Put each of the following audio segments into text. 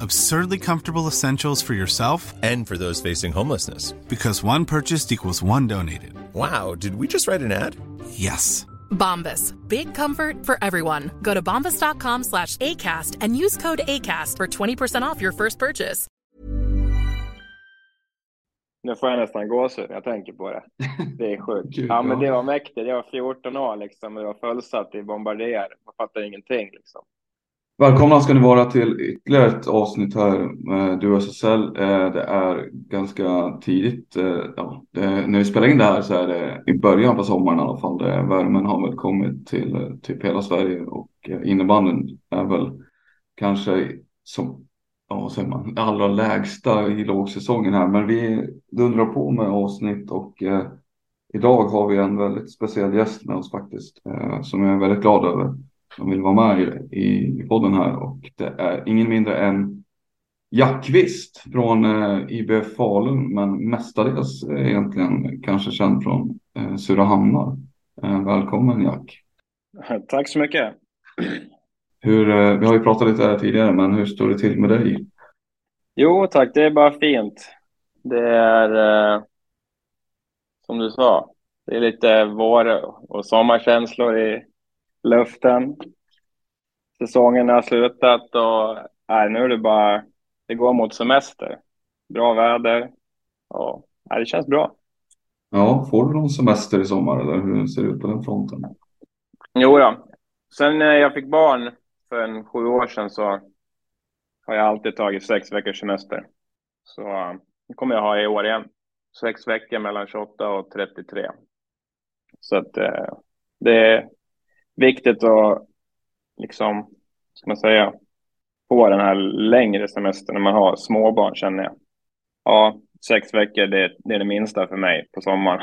Absurdly comfortable essentials for yourself And for those facing homelessness. because one purchased equals one donated. Wow, did we just write an ad? Yes. Bombas. Big comfort for everyone. Go to bombas.com slash ACAST and use code ACAST for 20% off your first purchase. Nu får jag nästan gåshud när jag tänker på det. Det är sjukt. Ja, men det var mäktigt. Jag var 14 år liksom. och Det var fullsatt i Bombardier. Man fattar ingenting liksom. Välkomna ska ni vara till ytterligare ett avsnitt här med Du SSL. Eh, det är ganska tidigt. Eh, ja, det, när vi spelar in det här så är det i början på sommaren i alla fall. Det, värmen har väl kommit till eh, typ hela Sverige och innebandyn är väl kanske som ja, vad säger man, allra lägsta i lågsäsongen här. Men vi dundrar på med avsnitt och eh, idag har vi en väldigt speciell gäst med oss faktiskt eh, som jag är väldigt glad över som vill vara med i, i podden här och det är ingen mindre än Jack Kvist från eh, IBF Falun men mestadels eh, egentligen kanske känd från eh, Surahammar. Eh, välkommen Jack. Tack så mycket. Hur, eh, vi har ju pratat lite här tidigare men hur står det till med dig? Jo tack, det är bara fint. Det är eh, som du sa. Det är lite vår och sommarkänslor i luften. Säsongen har slutat och nej, nu är det bara det går mot semester. Bra väder och nej, det känns bra. Ja, får du någon semester i sommar eller hur ser det ut på den fronten? Jo då. Sen när jag fick barn för en sju år sedan så har jag alltid tagit sex veckors semester. Så eh, det kommer jag ha i år igen. Sex veckor mellan 28 och 33. Så att eh, det viktigt att liksom, ska man säga, få den här längre semestern när man har småbarn känner jag. Ja, sex veckor det, det är det minsta för mig på sommaren.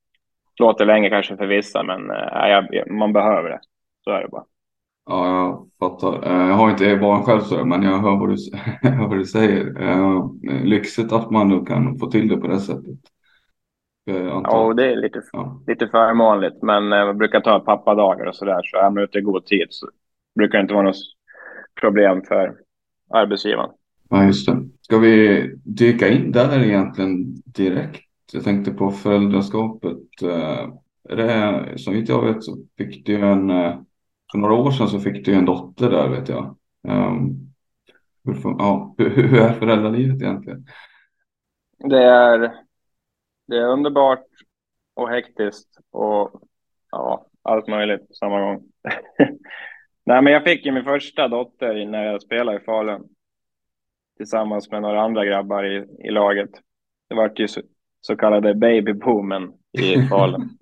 Låter länge kanske för vissa, men äh, jag, man behöver det. Så är det bara. Ja, jag fattar. Eh, jag har inte barn själv så, men jag hör vad du, hör vad du säger. Eh, lyxigt att man nu kan få till det på det sättet. Antar- Ja, det är lite, Ja. lite förmånligt, men eh, man brukar ta pappadagar och sådär, så är man ute i god tid så brukar det inte vara något problem för arbetsgivaren. Ja, just det. Ska vi dyka in där egentligen direkt? Jag tänkte på föräldraskapet. Eh, det, som inte jag vet så fick du en, eh, för några år sedan så fick du en dotter där vet jag. Ehm, hur, ja, hur är föräldralivet egentligen? Det är, det är underbart och hektiskt och ja, allt möjligt på samma gång. Nej, men jag fick ju min första dotter när jag spelade i Falun tillsammans med några andra grabbar i, i laget. Det var ju så, så kallade babyboomen i Falun.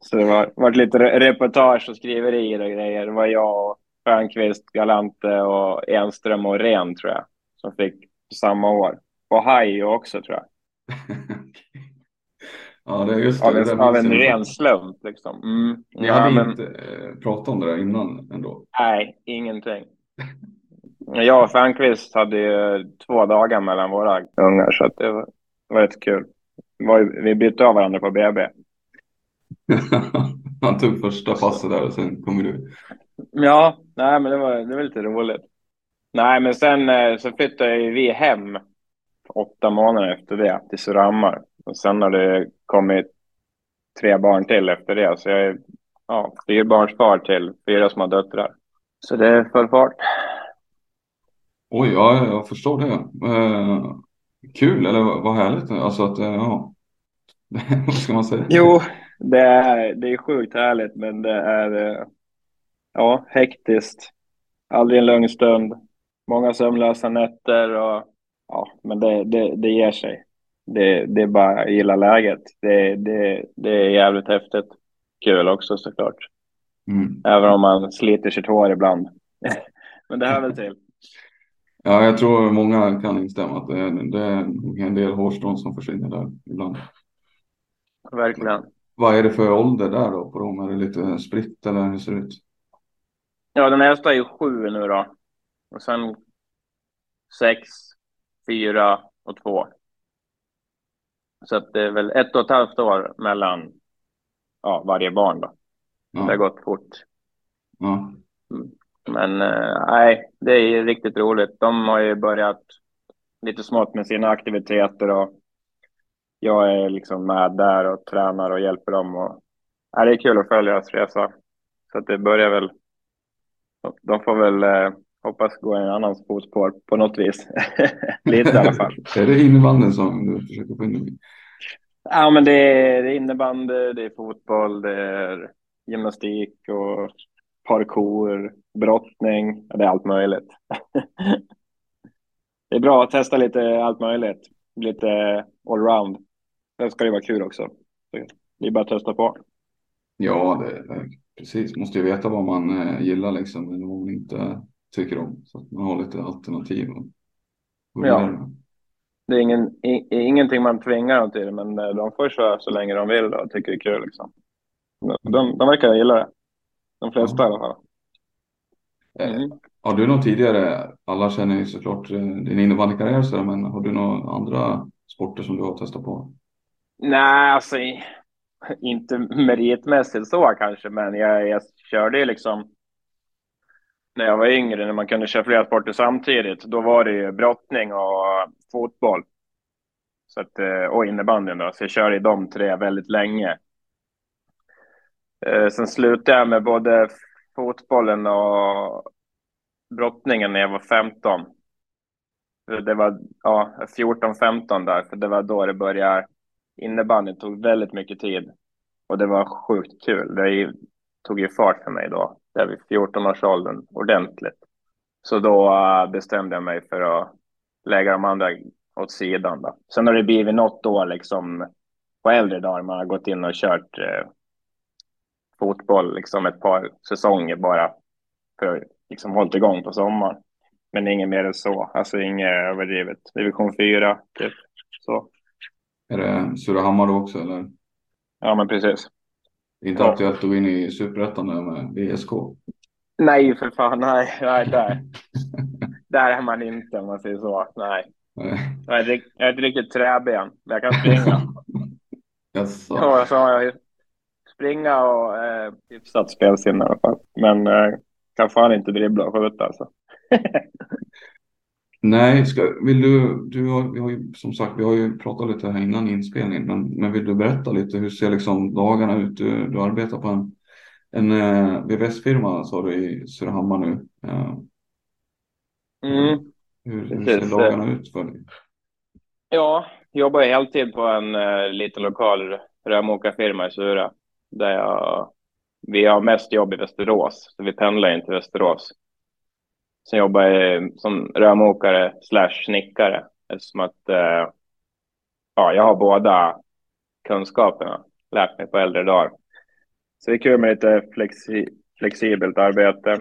Så det var, var lite re- reportage och skriverier och grejer. Det var jag och Stjernqvist, Galante och Enström och Ren tror jag som fick samma år. Och Hajo också tror jag. Ja, det är just det. Av det en, av en ren slump liksom. Mm. Ni Ja, hade men, inte eh, pratat om det där innan ändå. Nej, ingenting. Jag och Stjernqvist hade ju två dagar mellan våra ungar så det var, var rätt kul. Var, vi bytte av varandra på BB. Han tog första passet där och sen kommer du. Ja, nej men det var, det var lite roligt. Nej, men sen eh, så flyttade vi hem åtta månader efter det till Surahammar. Och sen har det kommit tre barn till efter det. Så jag är ja, fyrbarnsfar till fyra små döttrar. Så det är full fart. Oj, ja, jag förstår det. Eh, kul, eller vad härligt. Alltså att, eh, ja. vad ska man säga? Jo, det är, det är sjukt härligt, men det är eh, ja, hektiskt. Aldrig en lugn stund. Många sömnlösa nätter och ja, men det, det, det ger sig. Det, det är bara att gilla läget. Det, det, det är jävligt häftigt. Kul också såklart. Mm. Även om man sliter sitt hår ibland. men det hör väl till. Ja, jag tror många kan instämma att det är, det är en del hårstrån som försvinner där ibland. Verkligen. Vad är det för ålder där då på dem? Är det lite spritt eller hur ser det ut? Ja, den äldsta är ju sju nu då. Och sen sex, fyra och två. Så att det är väl ett och ett halvt år mellan ja, varje barn då. Det har Ja, gått fort. ja, Men eh, nej, det är riktigt roligt. De har ju börjat lite smått med sina aktiviteter och jag är liksom med där och tränar och hjälper dem. Och, nej, det är kul att följa deras resa. Så att det börjar väl. De får väl eh, hoppas gå i en annan fotspår på något vis. lite i alla fall. är det innebandyn som du försöker få in? Ja, men det är, det innebandy, det är fotboll, det är gymnastik och parkour, brottning. Ja, det är allt möjligt. det är bra att testa lite allt möjligt. Lite allround. Det ska ju vara kul också. Så Det är bara att testa på. Ja, det, det, precis. Måste ju veta vad man eh, gillar liksom, vad man inte tycker om. Så att man har lite alternativ. Ja. Det är ingen, i, ingenting man tvingar dem till, men eh, de får köra så länge de vill och tycker det är kul. Liksom. De, de, de verkar gilla det. De flesta i alla fall. Mm. Har du något tidigare, alla känner ju såklart eh, din innebandykarriär men har du några andra sporter som du har testat på? Nej, alltså inte meritmässigt så kanske, men jag, jag körde ju liksom när jag var yngre, när man kunde köra flera sporter samtidigt, då var det ju brottning och fotboll. Så att, eh, och innebandyn då, så jag körde i de tre väldigt länge. Eh, sen slutade jag med både fotbollen och brottningen när jag var 15. Det var ja, 14-15 där, för det var då det började. Innebandyn tog väldigt mycket tid och det var sjukt kul. Det tog ju fart för mig då, där vid 14-årsåldern, ordentligt. Så då eh, bestämde jag mig för att lägga de andra åt sidan. Då. Sen har det blivit något år liksom på äldre dagar man har gått in och kört eh, fotboll liksom ett par säsonger bara för att liksom hållit igång på sommaren. Men inget mer än så, alltså inget överdrivet. Division 4, typ. Så. Är det Surahammar då också eller? Ja, men precis. Inte Ja. aktuellt att gå in i Superettan där med VSK? Nej, för fan, nej, nej, där. där är man inte om man säger så. Nej, Nej. jag är, ett rikt- jag är ett riktigt träben. men Jag kan springa. Jaså? Ja, så har jag springa och eh, hyfsat spelsinne i alla fall. Men eh, kan fan inte dribbla och skjuta alltså. Nej, ska, vill du, du har, vi har ju som sagt, vi har ju pratat lite här innan inspelningen, men, men vill du berätta lite, hur ser liksom dagarna ut? Du, du arbetar på en, en eh, VVS-firma sa du i Surahammar nu. Eh, Mm. hur, hur ser dagarna ut för dig? Ja, jobbar jag heltid på en eh, liten lokal rörmokarfirma i Sura. Där jag, vi har mest jobb i Västerås, så vi pendlar in till Västerås. Sen jobbar jag som rörmokare slash snickare eftersom att eh, ja, jag har båda kunskaperna, lärt mig på äldre dagar. Så det är kul med lite flexi flexibelt arbete.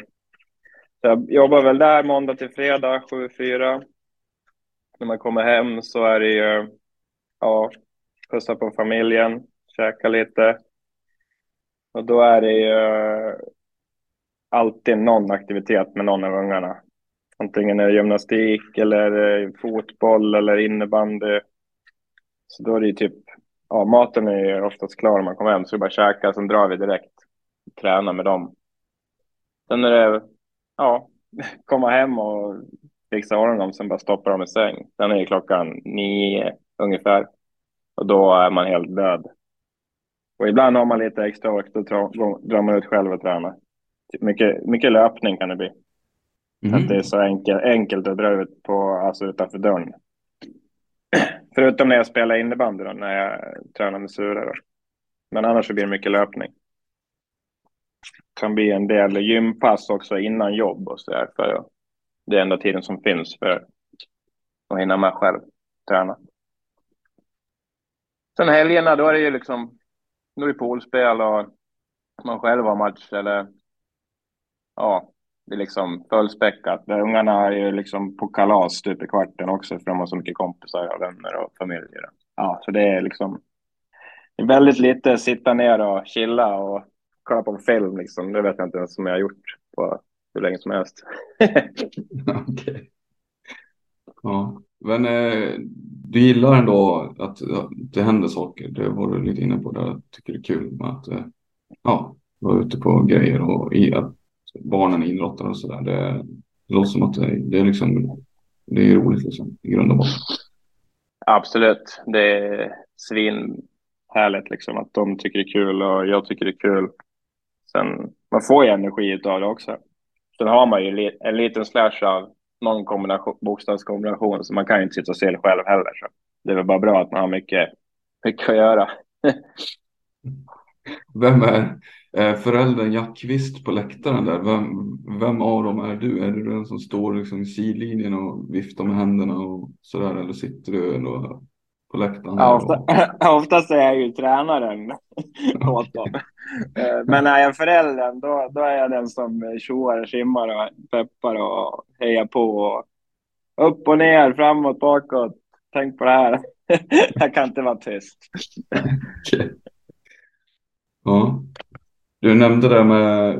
Så jag jobbar väl där måndag till fredag, 7-4 när man kommer hem så är det ju, ja, pussa på familjen, käka lite. Och då är det ju alltid någon aktivitet med någon av ungarna. Antingen är det gymnastik eller eh, fotboll eller innebandy. Så då är det ju typ ja, maten är ju oftast klar när man kommer hem, så det är bara att käka, sen drar vi direkt. och tränar med dem. Sen är det, ja, komma hem och fixa honom, sen bara stoppa dem i säng. Sen är klockan nio ungefär. Och då är man helt död. Och ibland har man lite extra ork, då drar man ut själv och tränar. Mycket, mycket löpning kan det bli. Mm. Att det är så enkelt, enkelt att dra ut på, alltså utanför dörren. Förutom när jag spelar innebandy då, när jag tränar med Sura. Men annars så blir det mycket löpning. Kan bli en del gympass också innan jobb och så där. För det är enda tiden som finns för att hinna med själv träna. Sen helgerna då är det ju liksom, då är det poolspel och man själv har match eller ja, det är liksom fullspäckat. Ungarna är ju liksom på kalas stup i kvarten också för de har så mycket kompisar och vänner och familjer. Ja, så det är liksom det är väldigt lite sitta ner och chilla och kolla på en film liksom. Det vet jag inte ens om jag har gjort på hur länge som helst. okay. Ja, men eh, du gillar ändå att, att det händer saker. Det var du lite inne på där. Jag tycker det är kul med att eh, ja, vara ute på grejer och i, att barnen idrottar och sådär. Det, det låter som att det, det är liksom, det är roligt liksom i grund och botten. Absolut, det är svinhärligt liksom att de tycker det är kul och jag tycker det är kul. Sen, man får ju energi av det också. Sen har man ju en liten slash av någon kombination, bokstavskombination, så man kan ju inte sitta och se det själv heller. Så det är väl bara bra att man har mycket, mycket att göra. Vem är eh, föräldern Jack Kvist på läktaren där? Vem, vem av dem är du? Är du den som står liksom i sidlinjen och viftar med händerna och sådär? Eller sitter du ändå på läktaren? Ja, ofta, och... oftast är jag ju tränaren åt dem. Eh, men när jag är föräldern, då, då är jag den som tjoar simmar och peppar och hejar på. Och upp och ner, framåt, bakåt. Tänk på det här. jag kan inte vara tyst. okay. Ja. Du nämnde det med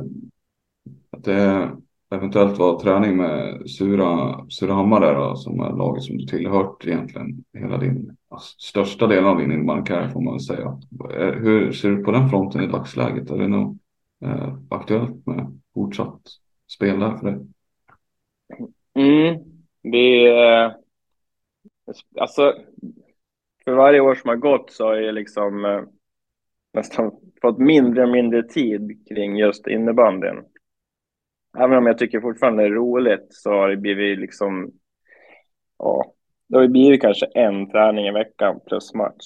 att det eventuellt var träning med Sura, Surahammar där då, som är laget som du tillhört egentligen hela din alltså, största delen av din innebandykarriär får man väl säga. Eh, hur ser du på den fronten i dagsläget? Är det nog eh, aktuellt med fortsatt spel där för dig? Mm, det är alltså för varje år som har gått så har jag liksom eh, nästan fått mindre och mindre tid kring just innebandyn. Även om jag tycker fortfarande det är roligt så har det blivit liksom, ja, det har blivit kanske en träning i veckan plus match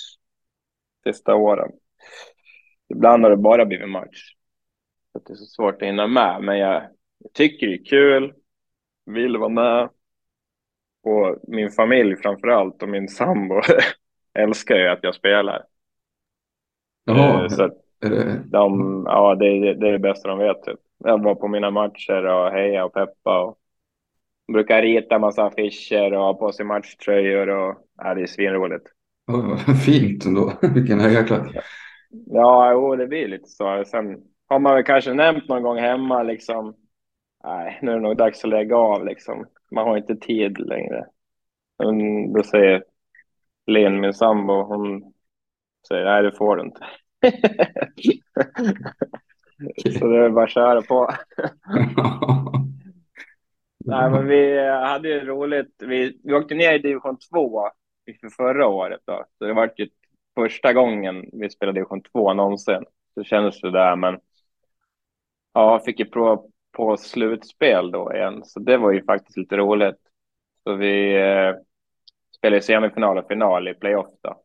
sista åren. Ibland har det bara blivit match. Så det är så svårt att hinna med, men jag, jag tycker det är kul, vill vara med. Och min familj framför allt och min sambo älskar ju att jag spelar. Jaha, eh, så de, ja, det, är, det är det bästa de vet. Typ. Jag var på mina matcher och heja och peppa. Och brukar rita massa affischer och ha på sig matchtröjor. Och, ja, det är svinroligt. Oh, fint ändå. Vilken högaklack. Ja, jo, det blir lite så. Sen har man väl kanske nämnt någon gång hemma liksom. Nej, nu är det nog dags att lägga av liksom. Man har inte tid längre. Men då säger Linn, min sambo, hon säger nej, det får du inte. Så det är bara att köra på. Nej, men vi hade ju roligt. Vi, vi åkte ner i division 2 för förra året. Då. Så det var ju första gången vi spelade division 2 någonsin. Så kändes det där, men ja, fick ju prova på slutspel då igen. Så det var ju faktiskt lite roligt. Så vi eh, spelade semifinal och final i playoff då.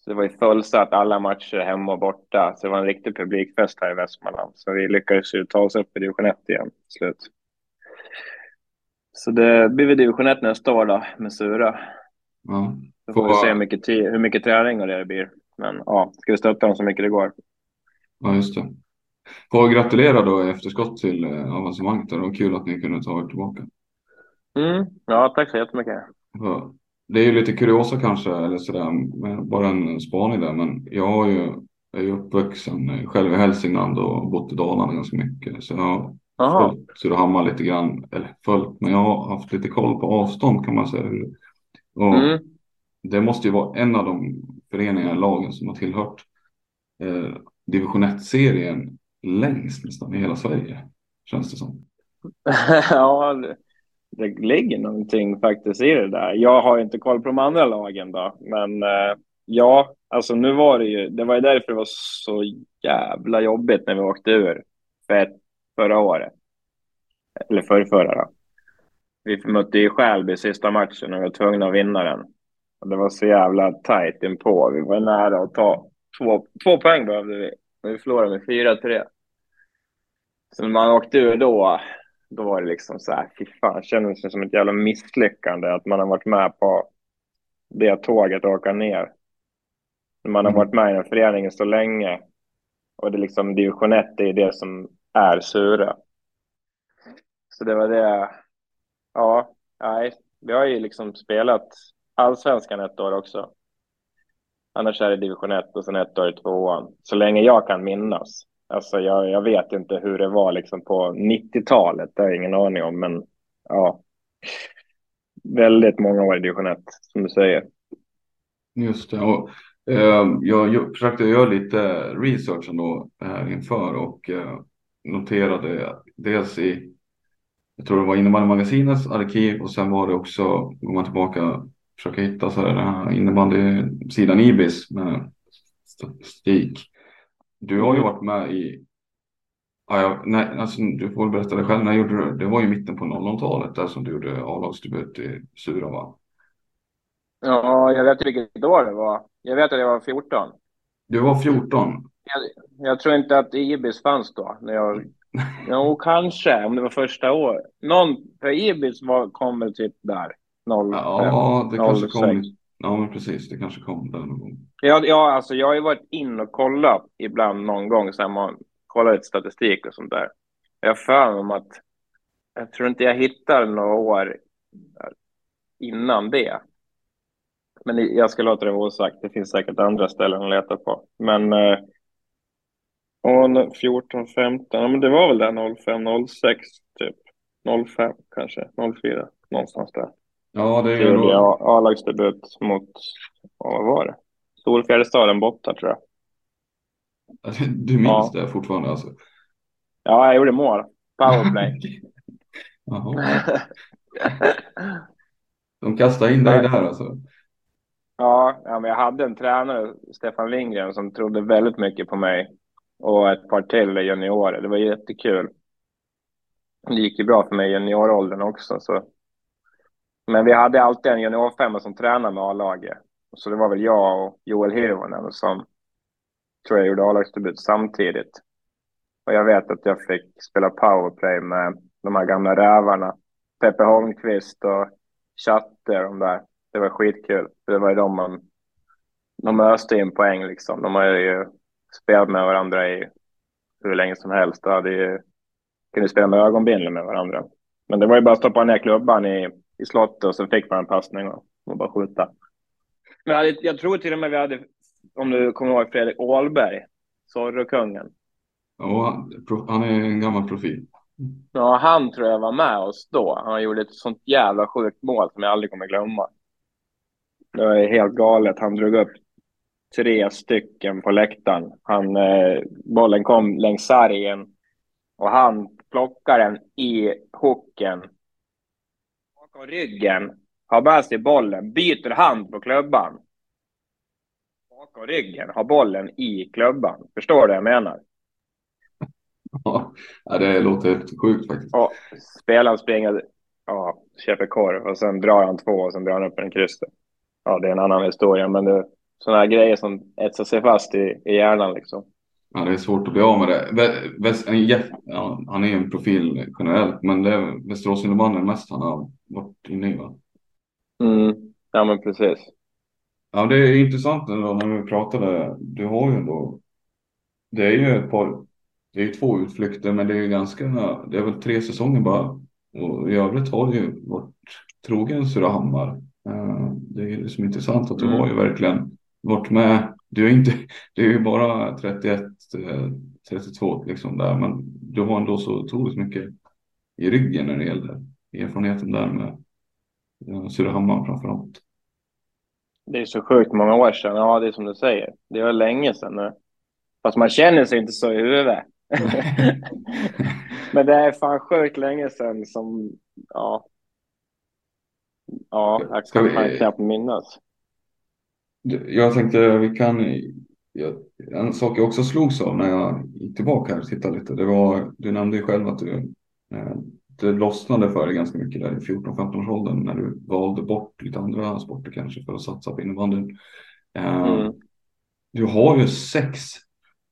Så det var ju fullsatt alla matcher hemma och borta. Så det var en riktig publikfest här i Västmanland. Så vi lyckades ju ta oss upp i division 1 igen till slut. Så det blir väl division 1 nästa år då med Sura. Ja. Så får vi se hur mycket, hur mycket träning och det blir. Men ja, ska vi stötta dem så mycket det går. Ja, just det. Får gratulera då i efterskott till eh, avancemanget. Det var kul att ni kunde ta er tillbaka. Mm. Ja, tack så jättemycket. Ja. Det är ju lite kuriosa kanske, eller sådär, bara en spaning där, men jag har ju, är ju uppvuxen själv i Hälsingland och bott i Dalarna ganska mycket. Så jag har Aha. följt Surahammar lite grann, eller följt, men jag har haft lite koll på avstånd kan man säga. Och mm. Det måste ju vara en av de föreningar, lagen som har tillhört eh, division 1-serien längst nästan i hela Sverige. Känns det som. ja, det, ligger någonting faktiskt i det där. Jag har inte koll på de andra lagen då, men eh, ja, alltså nu var det ju, det var ju därför det var så jävla jobbigt när vi åkte ur för ett, förra året. Eller förra, förra då. Vi mötte ju Skälby sista matchen och vi var tvungna att vinna den. Och det var så jävla tajt inpå. Vi var nära att ta två, två poäng behövde vi. Men vi förlorade med 4-3. Så när man åkte ur då, då var det liksom så här, fy fan, det kändes som ett jävla misslyckande att man har varit med på det tåget och åka ner. Man har varit med i den föreningen så länge och det liksom division 1 är det som är sura. Så det var det. Ja, nej, vi har ju liksom spelat allsvenskan ett år också. Annars är det division 1 och sen ett år i tvåan. Så länge jag kan minnas. Alltså jag, jag vet inte hur det var liksom på 90-talet. Det har jag ingen aning om. Men ja. Väldigt många år i division 1 som du säger. Just det. Och, eh, jag, jag försökte göra lite research ändå här inför och eh, noterade dels i jag tror det var innebandymagasinets arkiv och sen var det också, går man tillbaka försöka hitta så här, den här innebandysidan Ibis med statistik. Du har ju varit med i, ja, jag, nej, alltså, du får berätta det själv, när gjorde du, det var ju mitten på 00-talet där som du gjorde A-lagsdebut i Sura va? Ja, jag vet inte vilket år det var. Jag vet att jag var 14. Du var 14? Jag, jag tror inte att Ibis fanns då. När jag, jo, kanske, om det var första året. Någon, för Ibis var, kom väl typ där. 05, ja, det kanske kom. Ja, men precis. Det kanske kom där någon gång. Ja, ja, alltså jag har ju varit in och kollat ibland någon gång så här man kollar lite statistik och sånt där. Jag har för mig om att jag tror inte jag hittar några år innan det. Men jag ska låta det vara osagt. Det finns säkert andra ställen att leta på. Men eh, 14, 15, ja, men det var väl där 05, 06 typ. 05 kanske, 04, någonstans där. Ja, det är ju då... A-lagsdebut mot, vad var det? Storfjällstaden borta tror jag. Du minns ja. det fortfarande alltså? Ja, jag gjorde mål. Powerplay. Jaha. De kastade in dig där alltså? Ja, ja, men jag hade en tränare, Stefan Lindgren, som trodde väldigt mycket på mig. Och ett par till juniorer. Det var jättekul. Det gick ju bra för mig i junioråldern också. Så men vi hade alltid en juniorfemma som tränade med A-laget. Så det var väl jag och Joel Hirvonen som tror jag gjorde A-lagsdebut samtidigt. Och jag vet att jag fick spela powerplay med de här gamla rävarna. Peppe Holmqvist och Chatte de där. Det var skitkul. Det var ju de man... De öste in poäng liksom. De har ju spelat med varandra i hur länge som helst. De hade ju... Kunde spela med ögonbindel med varandra. Men det var ju bara att stoppa ner klubban i i slottet och så fick man en passning och, och bara skjuta. Men jag, jag tror till och med vi hade, om du kommer ihåg Fredrik Ålberg, Zorro-kungen. Ja, han är en gammal profil. Ja, han tror jag var med oss då. Han gjorde ett sånt jävla sjukt mål som jag aldrig kommer glömma. Det var helt galet. Han drog upp tre stycken på läktaren. Han, eh, bollen kom längs sargen och han plockade den i hooken bakom ryggen, har med sig bollen, byter hand på klubban. Bakom ryggen, har bollen i klubban. Förstår du vad jag menar? Ja, det låter helt sjukt faktiskt. Och spelaren springer, ja, köper korv och sen drar han två och sen drar han upp en krysset. Ja, det är en annan historia, men det sådana här grejer som etsar sig fast i, i hjärnan liksom. Ja, det är svårt att bli av med det. Väst, ja, han är en profil generellt, men det är Västerås innebandy mest han har varit inne i va? Mm. Ja, men precis. Ja, det är intressant ändå när vi pratade. Du har ju ändå. Det är ju ett par. Det är ju två utflykter, men det är ju ganska. Det är väl tre säsonger bara. Och i övrigt har du ju varit trogen Surahammar. Eh, det är ju liksom intressant att du mm. har ju verkligen varit med du är inte, det är ju bara 31, 32 eh, liksom där, men du har ändå så otroligt mycket i ryggen när det gäller erfarenheten där med Surahammar framför allt. Det är så sjukt många år sedan. Ja, det är som du säger. Det var länge sedan nu. Fast man känner sig inte så i huvudet. Men det är fan sjukt länge sedan som, ja. Ja, jag kan vi- knappt minnas. Du, Jag tänkte vi kan, jag, en sak jag också slogs av när jag gick tillbaka här och tittade lite, det var, du nämnde ju själv att du, eh, det lossnade för dig ganska mycket där i 14-15-årsåldern när du valde bort lite andra sporter kanske för att satsa på innebandyn. Eh, Mm. Du har ju sex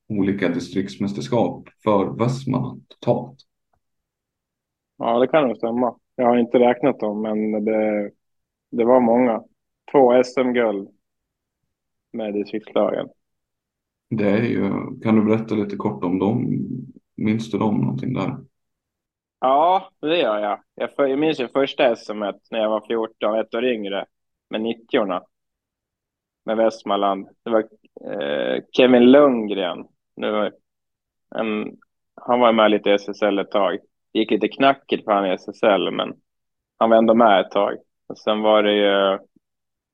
olika distriktsmästerskap för Västmanland totalt. Ja, det kan nog stämma. Jag har inte räknat dem, men det, det var många. Två SM-guld med distriktslagen. Det är ju, kan du berätta lite kort om dem? Minns du dem någonting där? Ja, det gör jag. Jag, för, jag minns ju första SM när jag var 14, ett år yngre, med 90 med Västmanland. Det var eh, Kevin Lundgren. Nu, en, han var med lite i SSL ett tag. Det gick lite knackigt för han i SSL, men han var ändå med ett tag. Och sen var det ju...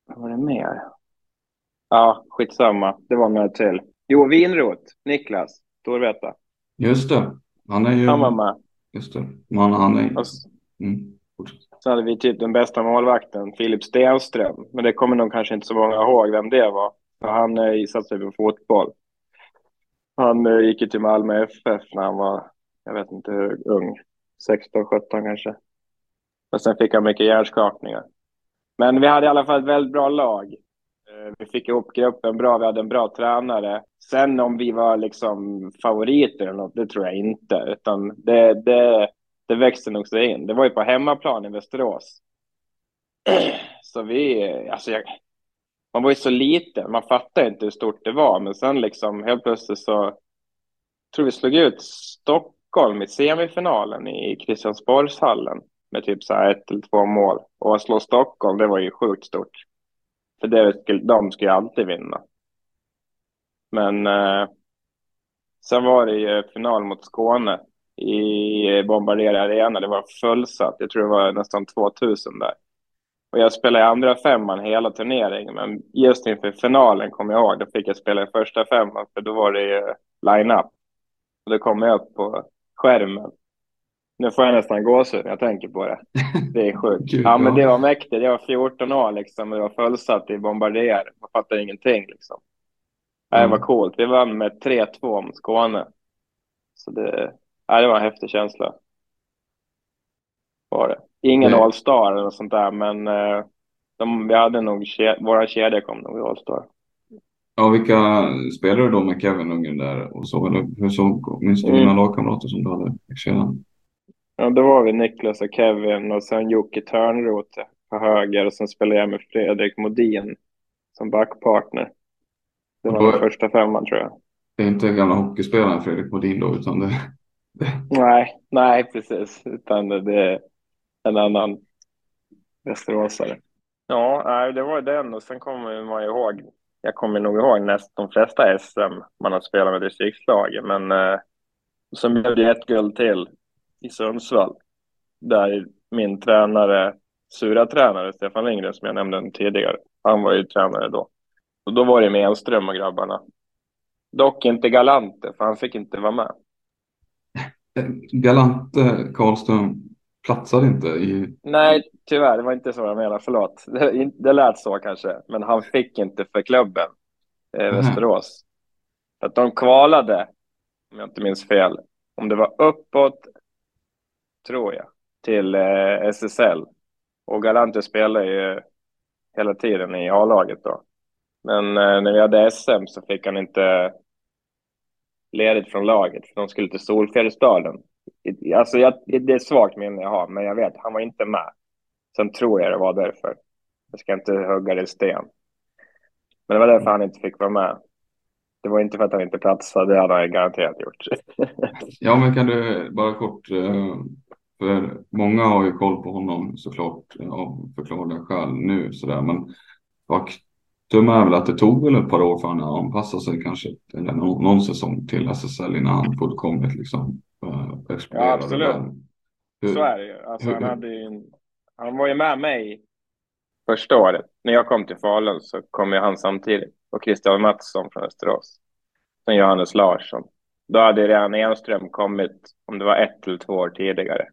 Vad var det mer? Ja, skitsamma. Det var några till. Jo, Vinrot. Niklas Storvreta. Just det, han är ju, Han var med. just det, man, han är, mm, så hade vi typ den bästa målvakten, Filip Stenström. Men det kommer nog kanske inte så många ihåg vem det var. För han eh, satsade på fotboll. Han eh, gick ju till Malmö FF när han var, jag vet inte hur ung, 16, 17 kanske. Och sen fick han mycket hjärnskakningar. Men vi hade i alla fall ett väldigt bra lag. Eh, vi fick ihop gruppen bra, vi hade en bra tränare. Sen om vi var liksom favoriter eller något, det tror jag inte. Utan det, det, det växte nog sig in. Det var ju på hemmaplan i Västerås. Så vi, alltså jag, man var ju så liten, man fattade inte hur stort det var. Men sen liksom helt plötsligt så tror vi slog ut Stockholm i semifinalen i Kristiansborgshallen med typ så här ett eller två mål. Och att slå Stockholm, det var ju sjukt stort. För det skulle, de skulle ju alltid vinna. Men eh, sen var det ju final mot Skåne i Bombardier Arena. Det var fullsatt. Jag tror det var nästan 2000 där. Och jag spelade i andra femman hela turneringen. Men just inför finalen kommer jag ihåg, då fick jag spela i första femman. För då var det ju line-up. Och då kom jag upp på skärmen. Nu får jag nästan gåshud när jag tänker på det. Det är sjukt. Gud, ja, men det var mäktigt. Jag var 14 år liksom. och Det var fullsatt i Bombardier. Man fattar ingenting liksom. Nej, Det var Mm. coolt. Vi vann med 3-2 mot Skåne. Så det, ja, det var en häftig känsla. Var det. Ingen Det- All-star eller något sånt där, men eh, de, vi hade nog, ke- våra kedjor kom nog i All-star. Ja, vilka spelade du då med Kevin Ungen där och så? Eller hur såg, minns du Mm. dina lagkamrater som du hade i kedjan? Ja, då var vi Niklas och Kevin och sen Jocke Törnroth på höger och sen spelade jag med Fredrik Modin som backpartner. Det var den första femman tror jag. Det är inte gamla hockeyspelaren Fredrik Modin då, utan det, Nej, nej precis. Utan det, det är en annan västeråsare. Ja, nej, det var den och sen kommer man ihåg. Jag kommer nog ihåg näst de flesta SM man har spelat med distriktslagen, men eh, sen blev det ett guld till i Sundsvall. Där min tränare, sura tränare Stefan Lindgren som jag nämnde tidigare, han var ju tränare då. Och då var det med Enström och grabbarna. Dock inte Galante, för han fick inte vara med. Galante Karlström platsade inte i... Nej, tyvärr. Det var inte så jag menade. Förlåt. Det, det lät så kanske. Men han fick inte för klubben eh. Västerås. Att de kvalade, om jag inte minns fel, om det var uppåt, tror jag, till eh, SSL. Och Galante spelade ju hela tiden i A-laget då. Men eh, när vi hade SM så fick han inte ledigt från laget, för de skulle till Solfjällsdalen. Alltså, jag, det är ett svagt minne jag har, men jag vet, han var inte med. Sen tror jag det var därför. Jag ska inte hugga det i sten. Men det var därför han inte fick vara med. Det var inte för att han inte platsade, det hade han garanterat gjort. Ja, men kan du bara kort, eh, för många har ju koll på honom såklart av förklarliga skäl nu sådär, men faktum är väl att det tog väl ett par år för honom att anpassa sig kanske, eller någon, någon säsong till SSL innan han fullkomligt liksom eh, exploderade. Ja, absolut. Hur- Så är det ju. Alltså, han, hur- hade ju han var ju med mig första året. När jag kom till Falun så kom ju han samtidigt. Och Christian Mattsson från Västerås. Sen Johannes Larsson. Då hade redan Enström kommit, om det var ett eller två år tidigare.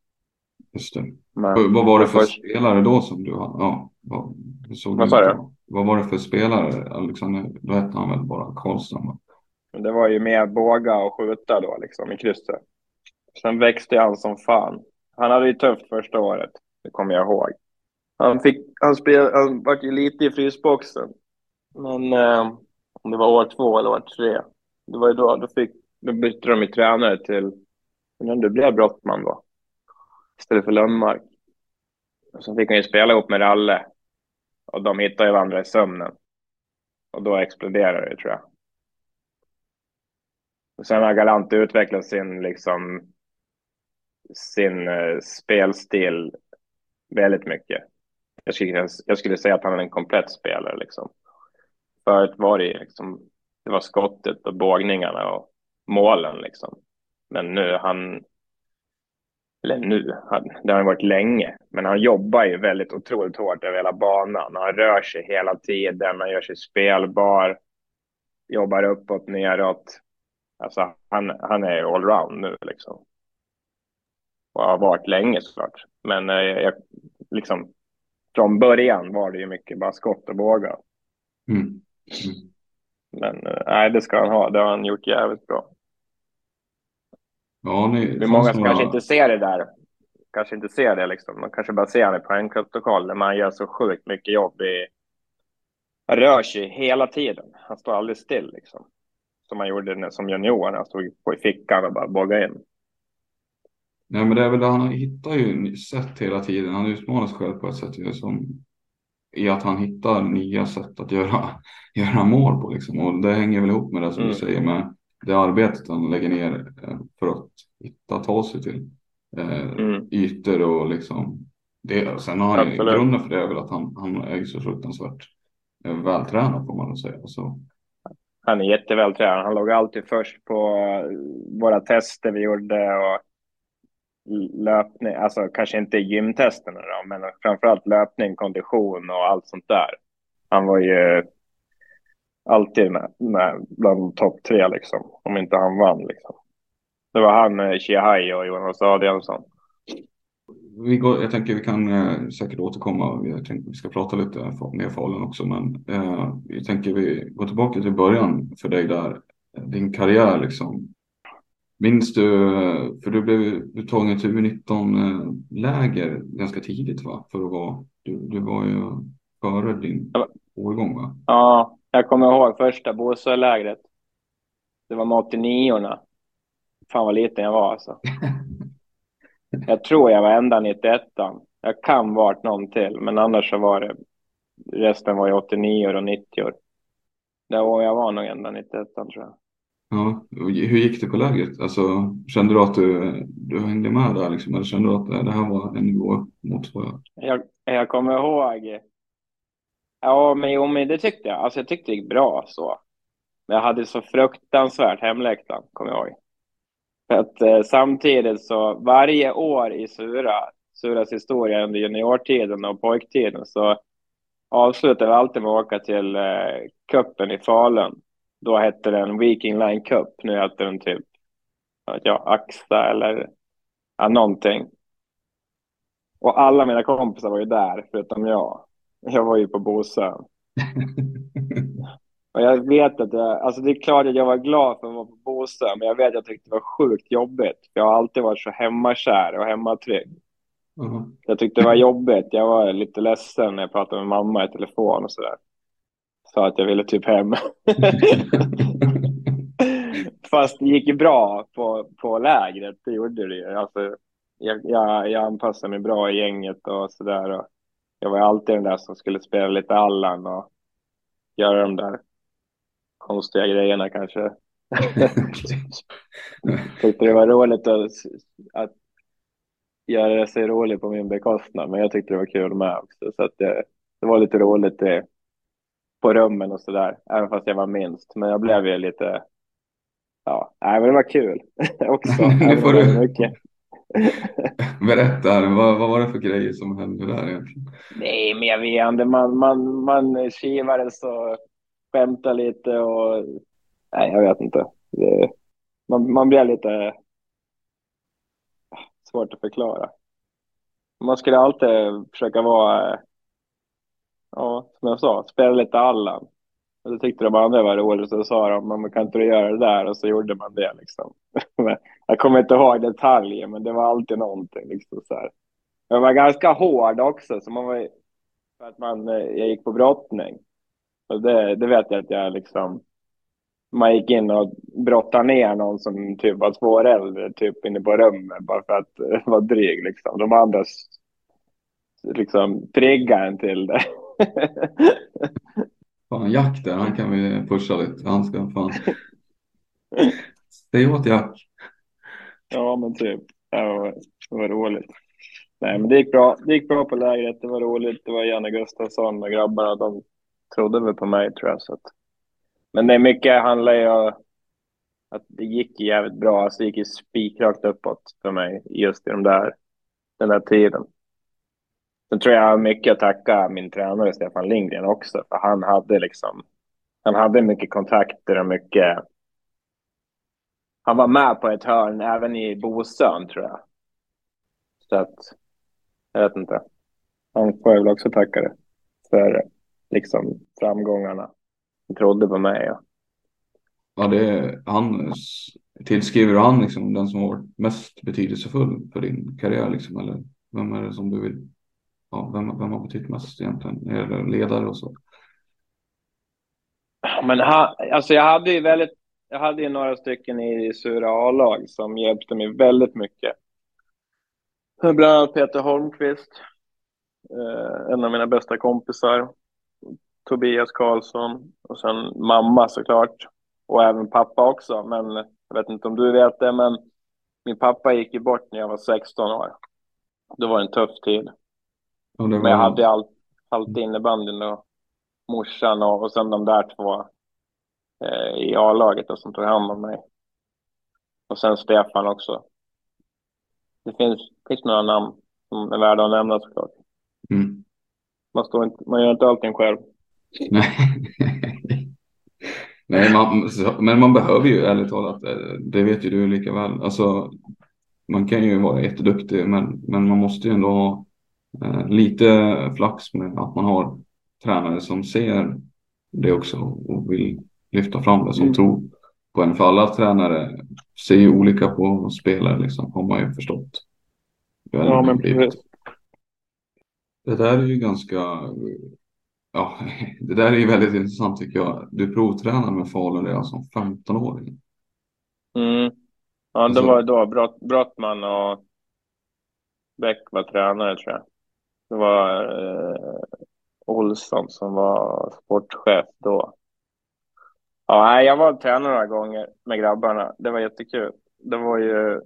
Just det. Men, vad var det för först, spelare då som du hade? Ja, vad, du såg Vad sa du? Vad var det för spelare? Alexander, då hette han väl bara va? det var ju mer båga och skjuta då liksom i krysset. Sen växte han som fan. Han hade ju tufft första året, det kommer jag ihåg. Han, fick, han, spel, han var ju lite i frysboxen. Men eh, om det var år två eller år tre. Det var ju då, då, fick, då bytte de ju tränare till, men det blev Brottman då. Istället för Lundmark. Och så fick han ju spela ihop med Ralle. Och de hittade ju varandra i sömnen. Och då exploderade det tror jag. Och sen har Galant utvecklat sin, liksom, sin eh, spelstil väldigt mycket. Jag skulle, jag skulle säga att han är en komplett spelare. Liksom. Förut var det liksom, det var skottet och bågningarna och målen. Liksom. Men nu han, eller nu, det har han varit länge, men han jobbar ju väldigt otroligt hårt över hela banan. Han rör sig hela tiden, han gör sig spelbar, jobbar uppåt, neråt. Alltså han, han är allround nu liksom. Och har varit länge såklart. Men eh, jag, liksom, från början var det ju mycket bara skott och bågar. Mm. Mm. Men eh, nej, det ska han ha. Det har han gjort jävligt bra. Ja, ni, Det är många som kanske inte ser det där. Kanske inte ser det liksom. Man kanske bara ser han i poängprotokoll där man gör så sjukt mycket jobb i... Han rör sig hela tiden. Han står aldrig still liksom. Som han gjorde när, som junior. Han stod på i fickan och bara bågade in. Nej, men det är väl det han hittar ju sätt hela tiden. Han utmanar sig själv på ett sätt ju som i att han hittar nya sätt att göra, göra mål på liksom. Och det hänger väl ihop med det som Mm. du säger med det arbetet han lägger ner eh, för att hitta, ta sig till eh, Mm. ytor och liksom det. Sen har han ju grunden för det är väl att han, han är så fruktansvärt eh, vältränad får man väl säga. Så, Han är jättevältränad. Han låg alltid först på eh, våra tester vi gjorde och löpning, alltså kanske inte gymtesterna då, men framförallt löpning, kondition och allt sånt där. Han var ju alltid med, med bland topp tre liksom, om inte han vann liksom. Det var han, eh, Shihai och Jonas Adielsson. vi går, jag tänker vi kan eh, säkert återkomma. Jag tänkte vi ska prata lite mer Falun också, men eh, jag tänker vi går tillbaka till början för dig där. Din karriär liksom. Minns du, eh, för du blev du tagen till U19-läger ganska tidigt va? För att vara, du, du var ju före din årgång va? Ja, jag kommer ihåg första Båsölägret. Det var med 89orna. Fan vad liten jag var alltså. Jag tror jag var ända 91 Jag kan varit någon till, men annars så var det resten var ju 89 och 90 Det var jag var nog ända 91 tror jag. Ja, hur gick det på lägret? Alltså, kände du att du, du hängde med där liksom? Eller kände du att det, det här var en nivå mot vad jag... Jag, jag kommer ihåg. Ja, men jo, men det tyckte jag. Alltså jag tyckte det gick bra så. Men jag hade så fruktansvärt hemlängtan, kommer jag ihåg. För att eh, samtidigt så varje år i Sura, Suras historia under juniortiden och pojktiden så avslutade vi alltid med att åka till eh, kuppen i Falun. Då hette den Viking Line Cup. Nu heter den typ ja, Axa eller ja, någonting. Och alla mina kompisar var ju där, förutom jag. Jag var ju på Bosön. Och jag vet att jag, alltså det är klart att jag var glad för att vara på Bosön, men jag vet att jag tyckte det var sjukt jobbigt. Jag har alltid varit så hemmakär och hemmatrygg. Ja. Jag tyckte det var jobbigt. Jag var lite ledsen när jag pratade med mamma i telefon och sådär. Sa att jag ville typ hem. Fast det gick ju bra på, på lägret, det gjorde det ju. Alltså, jag, jag, jag anpassade mig bra i gänget och sådär. Jag var alltid den där som skulle spela lite Allan och göra de där konstiga grejerna kanske. tyckte det var roligt att, att göra sig rolig på min bekostnad, men jag tyckte det var kul med också. Så att det, det var lite roligt det, på rummen och sådär, även fast jag var minst. Men jag blev ju lite, ja, nej, men det var kul också. Även får du- mycket. Berätta, vad, vad var det för grejer som hände där egentligen? Nej, men jag vet inte. Man, man, man kivades och skämtade lite och... Nej, jag vet inte. Det, man, man blev lite... Ah, svårt att förklara. Man skulle alltid försöka vara... Ja, som jag sa, spela lite Allan. Och då tyckte de andra var roligt, så sa de, man kan inte du göra det där? Och så gjorde man det liksom. jag kommer inte ihåg detaljer, men det var alltid någonting liksom så här. Jag var ganska hård också, så man var för att man, eh, jag gick på brottning. Och det, det vet jag att jag liksom, man gick in och brottade ner någon som typ var två år äldre, typ inne på rummet, bara för att eh, vara dryg liksom. De andra liksom triggade en till det. Fan, Jack där, han kan vi pusha lite. Han ska fan... Säg åt Jack. Ja, men typ. Det var, det var roligt. Nej, men det gick bra. Det gick bra på lägret. Det var roligt. Det var Janne Gustafsson och grabbarna. De trodde väl på mig tror jag. Så att... Men det är mycket handlar ju om att det gick jävligt bra. Alltså det gick ju spikrakt uppåt för mig just i de där, den där tiden. Sen tror jag mycket att tacka min tränare Stefan Lindgren också, för han hade liksom, han hade mycket kontakter och mycket. Han var med på ett hörn även i Bosön tror jag. Så att, jag vet inte. Han får jag väl också tacka det för liksom framgångarna. Han trodde på mig. Ja, ja det han tillskriver han liksom den som har varit mest betydelsefull för din karriär liksom, eller vem är det som du vill ja, vem, vem har betytt mest egentligen? Eller det ledare och så? Men ha, alltså jag hade ju väldigt, jag hade ju några stycken i Sura A-lag som hjälpte mig väldigt mycket. Bland annat Peter Holmqvist, eh, en av mina bästa kompisar. Tobias Karlsson och sen mamma såklart. Och även pappa också, men jag vet inte om du vet det, men min pappa gick ju bort när jag var 16 år. Det var en tuff tid. Men jag hade allt, allt innebandyn och morsan och, och sen de där två eh, i A-laget som tog hand om mig. Och sen Stefan också. Det finns, finns några namn som är värda att nämna såklart. Mm. Man, står inte, man gör inte allting själv. Nej, man, men man behöver ju ärligt talat, eh, det vet ju du lika väl. Alltså, man kan ju vara jätteduktig, men, men man måste ju ändå ha lite flax med att man har tränare som ser det också och vill lyfta fram det, som mm. tror på en. För alla tränare ser ju olika på spelare, liksom, har man ju förstått. Ja, men precis. Det där är ju ganska, ja, det där är ju väldigt intressant tycker jag. Du provtränar med Falun redan som 15-åring. Mm. Ja, det alltså, var då Brott, Brottman och Bäck var tränare tror jag. Det var eh, Olsson som var sportchef då. Ja, jag var tränare några gånger med grabbarna. Det var jättekul. Det var ju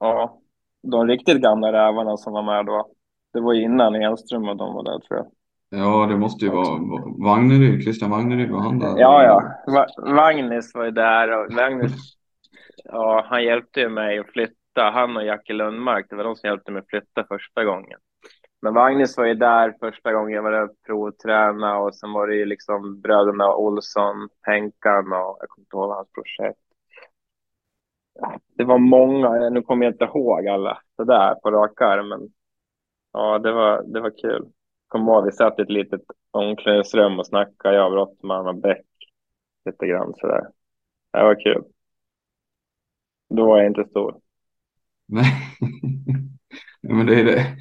ja, de riktigt gamla rävarna som var med då. Det var innan Enström och de var där tror jag. Ja, det måste ju vara Wagneryd, Christian Wagneryd var han där? Ja, ja. Va Magnus var ju där och Magnus, ja, han hjälpte ju mig att flytta. Han och Jacke Lundmark, det var de som hjälpte mig att flytta första gången. Men Magnus var ju där första gången jag var där och provträna och sen var det ju liksom bröderna Olsson, Henkan och jag kommer inte ihåg hans projekt. Det var många, nu kommer jag inte ihåg alla sådär på rak arm, men ja, det var, det var kul. Kommer ihåg, vi satt i ett litet omklädningsrum och snackade, jag, Brottman och Bäck, lite grann sådär. Det var kul. Då var jag inte stor. Nej, men det är det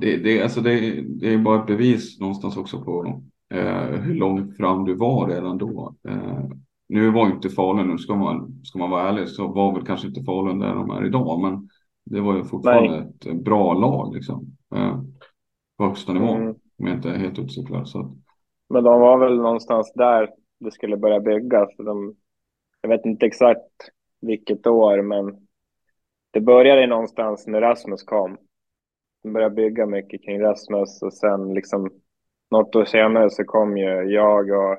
det, det, alltså det, det är bara ett bevis någonstans också på eh, hur långt fram du var redan då. Eh, nu var inte Falun, nu ska man, ska man vara ärlig, så var väl kanske inte Falun där de är idag, men det var ju fortfarande Nej. ett bra lag liksom. Eh, på högsta nivå, mm. om jag inte är helt ute så Men de var väl någonstans där det skulle börja byggas. De, jag vet inte exakt vilket år, men det började någonstans när Rasmus kom började bygga mycket kring Rasmus och sen liksom något år senare så kom ju jag och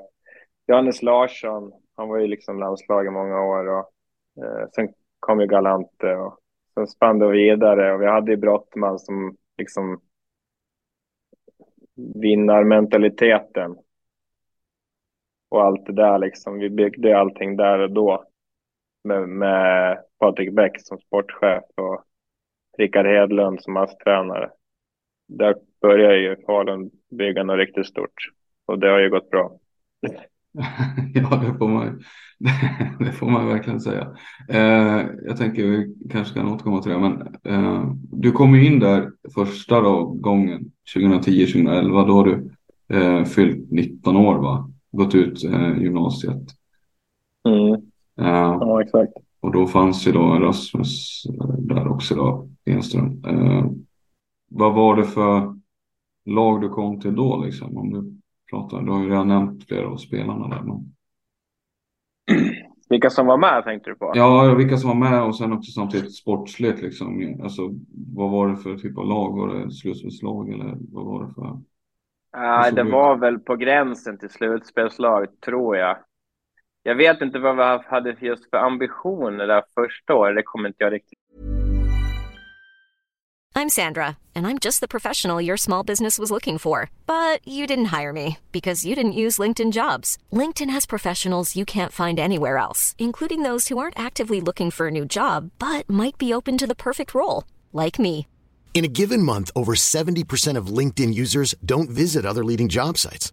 Johannes Larsson. Han var ju liksom landslag i många år och eh, sen kom ju Galante och sen spann det vidare och vi hade ju Brottman som liksom vinnarmentaliteten. Och allt det där liksom. Vi byggde allting där och då. Med, med Patrik Bäck som sportchef och Rickard Hedlund som ASS-tränare. Där började ju Falun bygga något riktigt stort. Och det har ju gått bra. ja, det får man, det får man verkligen säga. Eh, jag tänker vi kanske kan återkomma till det, men eh, du kom ju in där första då, gången 2010-2011. Då har du eh, fyllt 19 år, va? Gått ut eh, gymnasiet. Mm. ja, exakt. Och då fanns ju då Rasmus eh, där också då, Enström. Eh, vad var det för lag du kom till då liksom? Om du pratar, du har ju redan nämnt flera av spelarna där. Men... Vilka som var med tänkte du på? Ja, vilka som var med och sen också samtidigt sportsligt liksom. Alltså, vad var det för typ av lag? Var det slutspelslag eller vad var det för? Nej, det var väl på gränsen till slutspelslag tror jag. Jag vet inte vad vi hade just för ambitioner där första året. Det kommer inte jag riktigt I'm Sandra, and I'm just the professional your small business was looking for. But you didn't hire me because you didn't use LinkedIn jobs. LinkedIn has professionals you can't find anywhere else, including those who aren't actively looking for a new job but might be open to the perfect role, like me. In a given month, over 70% of LinkedIn users don't visit other leading job sites.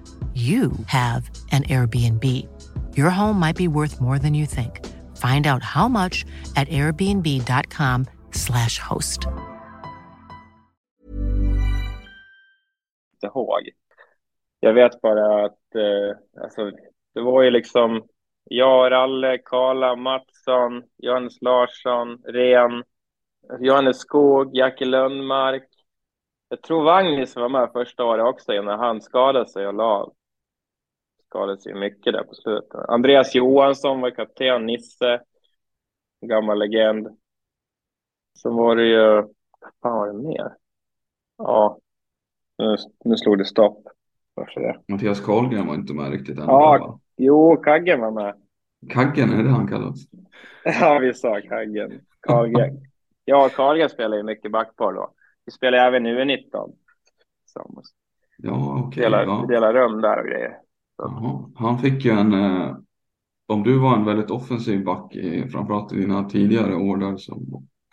you have an Airbnb. Your home might be worth more than you think. Find out how much at airbnb.com slash host. ihåg. Jag vet bara att eh, alltså, det var ju liksom jag, Ralle, Karla, Mattsson, Johannes Larsson, Ren, Johannes Skog, Jackie Lundmark. Jag tror Vagnis var med första året också innan han skadade sig och la av skadade sig mycket där på slutet. Andreas Johansson var kapten, Nisse, gammal legend. Så var det ju, vad fan var det mer? Ja, nu, nu slog det stopp. Varför det? Mattias Karlgren var inte med riktigt än. Ja, jo, Kaggen var med. Kaggen, är det han kallas? ja, vi sa Kaggen. Karlgren. ja, Karlgren spelar ju mycket backpar då. Spelar även U19. Ja, okej. Okay, delar, ja. delar rum där och grejer. Han fick ju en, eh, om du var en väldigt offensiv back i framförallt i dina tidigare år där så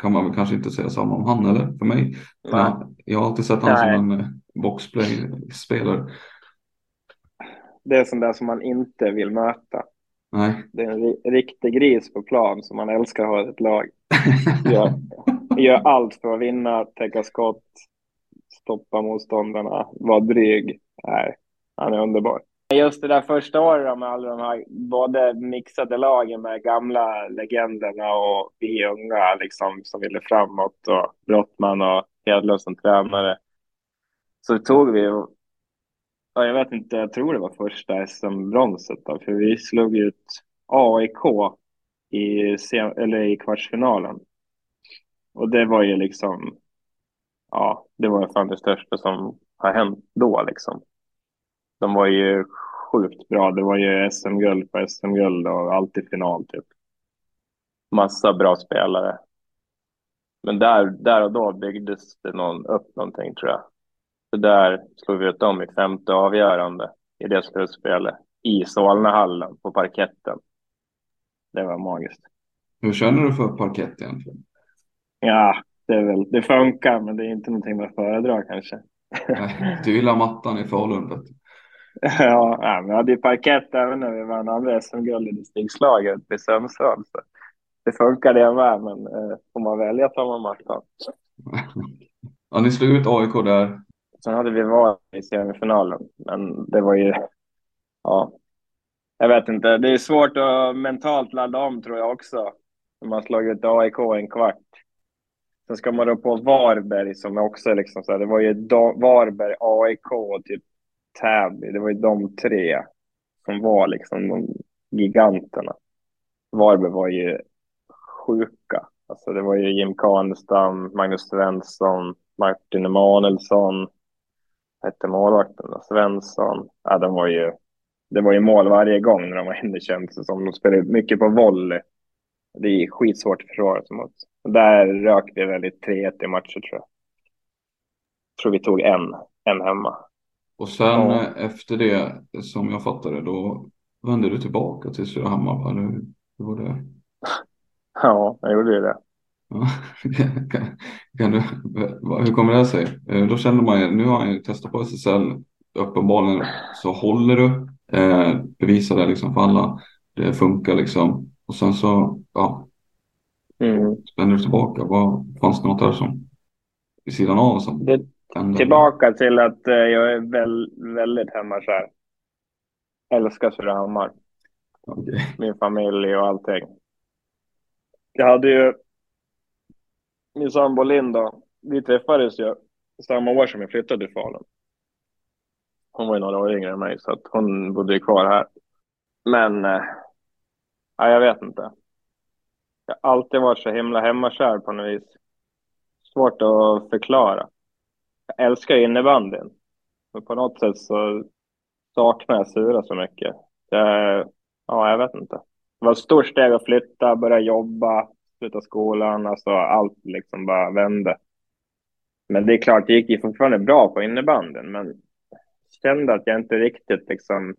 kan man väl kanske inte säga samma om han eller för mig. Ja, jag har alltid sett han som en eh, boxplay-spelare. Det är sånt där som man inte vill möta. Nej. Det är en riktig gris på plan som man älskar att ha i ett lag. gör allt för att vinna, täcka skott, stoppa motståndarna, vara dryg. Nej, han är underbar. Just det där första året med alla de här både mixade lagen med gamla legenderna och vi unga liksom som ville framåt och Brottman och Hedlund som tränare. Så tog vi, ja, jag vet inte, jag tror det var första SM-bronset då, för vi slog ut AIK i, eller i kvartsfinalen. Och det var ju liksom, ja, det var fan det största som har hänt då liksom de var ju sjukt bra. Det var ju SM-guld på SM-guld och alltid final typ. Massa bra spelare. Men där, där och då byggdes det någon, upp någonting tror jag. Så där slog vi ut dem i femte avgörande i det slutspelet i Solnahallen på parketten. Det var magiskt. Hur känner du för parkett egentligen? Ja, det, är väl, det funkar, men det är inte någonting man föredrar kanske. du gillar mattan i Falun? Ja, ja, vi hade ju parkett även när vi vann andra SM-guld i distriktslaget i. Så det funkar det med, men eh, får man välja tar man mattan. Ja, ni slog ut AIK där. Sen hade vi varit i semifinalen, men det var ju, ja, jag vet inte. Det är svårt att mentalt ladda om tror jag också. När man slagit ut AIK en kvart. Sen ska man då på Varberg som också är liksom så här, det var ju Varberg, AIK och typ Täby. Det var ju de tre som var liksom de giganterna. Varberg var ju sjuka. Alltså det var ju Jim Kanestam, Magnus Svensson, Martin Emanuelsson, hette målvakten då? Svensson. Ja, de var ju, det var ju mål varje gång när de var inne Känns det som. De spelade mycket på volley. Det är skitsvårt att försvara sig mot. Där rök vi väldigt 3-1 i matcher tror jag. Tror vi tog en, en hemma. Och sen ja. efter det, som jag fattade, då vände du tillbaka till Surahammar, eller hur var det? Ja, jag gjorde ju det. kan, kan du, hur kommer det sig? Eh, då känner man ju, nu har han ju testat på SSL, uppenbarligen så håller du, eh, bevisar det liksom för alla, det funkar liksom. Och sen så, ja, mm. spänner du tillbaka. Vad, fanns det något där som, vid sidan av som det, Tillbaka till att eh, jag är väl, väldigt hemmakär. Älskar Surahammar. Okay. Min familj och allting. Jag hade ju min sambo Linda, vi träffades ju samma år som jag flyttade till Falun. Hon var ju några år yngre än mig så att hon bodde ju kvar här. Men, eh, ja, jag vet inte. Jag har alltid varit så himla hemmakär på något vis. Svårt att förklara. Jag älskar innebandyn. Men på något sätt så saknar jag Sura så mycket. Jag, ja, jag vet inte. Det var ett stort steg att flytta, börja jobba, sluta skolan, alltså allt liksom bara vände. Men det är klart, det gick ju fortfarande bra på innebanden, men kände att jag inte riktigt liksom...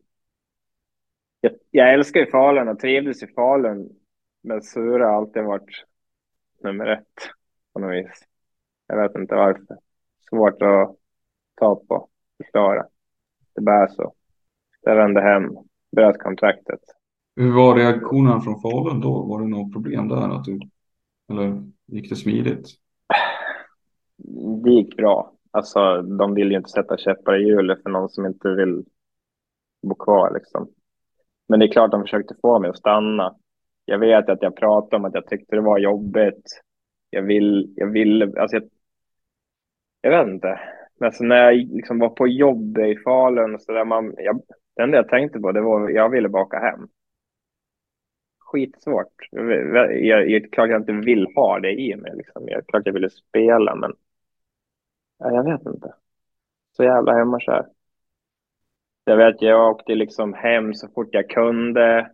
Jag, jag älskar ju Falun och trivdes i Falun, men Sura har alltid varit nummer ett på något vis. Jag vet inte varför. Svårt att ta på, förklara. Det bara är så. Jag vände hem, bröt kontraktet. Hur var reaktionen från Falun då? Var det något problem där? Att du, eller gick det smidigt? Det gick bra. Alltså, de vill ju inte sätta käppar i hjulet för någon som inte vill bo kvar. Liksom. Men det är klart de försökte få mig att stanna. Jag vet att jag pratade om att jag tyckte det var jobbigt. Jag vill, jag ville, alltså jag, jag vet inte. Men alltså när jag liksom var på jobb i Falun så där man, jag, det enda jag tänkte på det var jag ville bara åka hem skitsvårt. Jag, jag, jag, klart jag inte vill ha det i mig. Liksom. Jag, klart jag ville spela, men jag vet inte. Så jävla hemmakär. Jag vet, jag åkte liksom hem så fort jag kunde.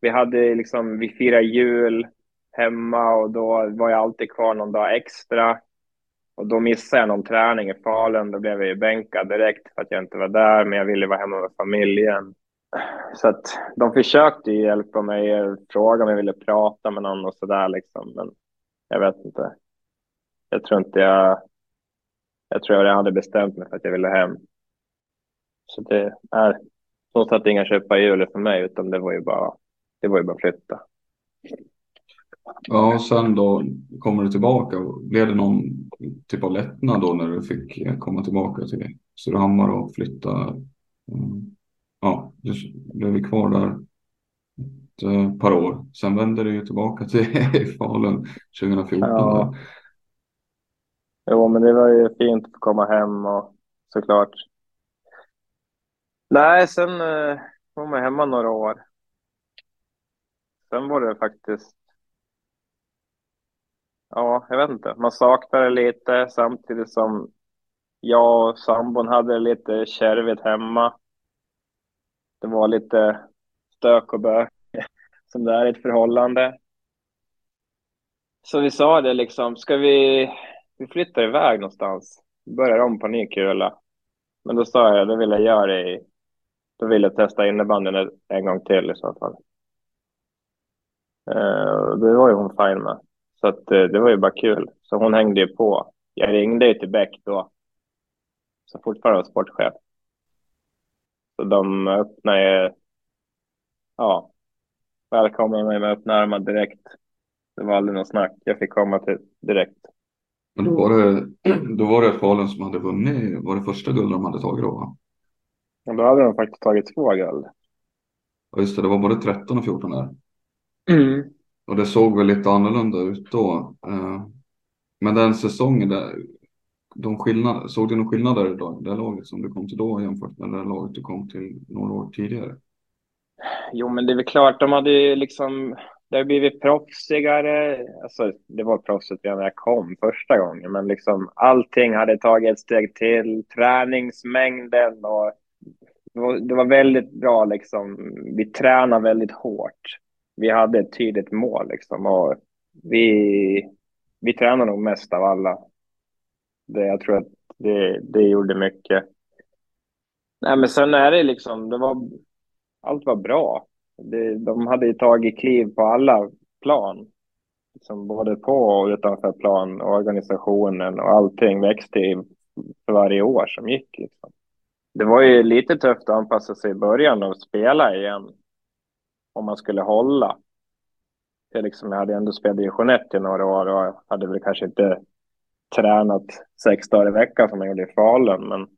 Vi hade liksom, vi firade jul hemma och då var jag alltid kvar någon dag extra. Och då missade jag någon träning i Falun. Då blev jag ju bänkad direkt för att jag inte var där, men jag ville vara hemma med familjen. Så att de försökte ju hjälpa mig, fråga om jag ville prata med någon och sådär liksom. Men jag vet inte. Jag tror inte jag... Jag tror jag hade bestämt mig för att jag ville hem. Så det är så satt inga köpa hjulet för mig, utan det var ju bara, det var ju bara flytta. Ja, och sen då kommer du tillbaka. Blev det någon typ av lättnad då när du fick komma tillbaka till Surahammar och flytta? Ja, då blev vi kvar där ett eh, par år. Sen vände det ju tillbaka till Falun 2014. Ja. Jo, men det var ju fint att komma hem och såklart. Nej, sen eh, var man hemma några år. Sen var det faktiskt. Ja, jag vet inte. Man saknade lite samtidigt som jag och sambon hade lite kärvigt hemma det var lite stök och bök som det är i ett förhållande. Så vi sa det liksom, ska vi, vi flyttar iväg någonstans, börjar om på ny kula. Men då sa jag, det vill jag göra i, då vill jag testa innebandyn en gång till i så fall. Uh, det var ju hon fin med. Så att, uh, det var ju bara kul. Så hon hängde ju på. Jag ringde ju till Beck då. Så fortfarande var sportchef. Så de öppnade ju, ja, välkomnade mig med öppna armar direkt. Det var aldrig något snack. Jag fick komma till direkt. Men då var det, då var det Falun som hade vunnit, var det första guld de hade tagit då? va? Och då hade de faktiskt tagit två guld. Ja just det, det var både 13 och 14 där. Mm. Och det såg väl lite annorlunda ut då. Eh, Men den säsongen där, de skillnad, såg du några skillnader i det där laget som du kom till då jämfört med det där laget du kom till några år tidigare? Jo, men det är väl klart, de hade ju liksom, det har blivit proffsigare. Alltså, det var proffsigt redan när jag kom första gången, men liksom allting hade tagit ett steg till. Träningsmängden och det var, det var väldigt bra liksom. Vi tränade väldigt hårt. Vi hade ett tydligt mål liksom och vi, vi tränade nog mest av alla. Det, jag tror att det, det gjorde mycket. Nej, men sen är det liksom, det var, allt var bra. Det, de hade ju tagit kliv på alla plan. Liksom både på och utanför plan. Organisationen och allting växte i för varje år som gick. Liksom. Det var ju lite tufft att anpassa sig i början och spela igen. Om man skulle hålla. Jag, liksom, jag hade ändå spelat division 1 i några år och hade väl kanske inte tränat sex dagar i veckan som jag gjorde i Falun. Men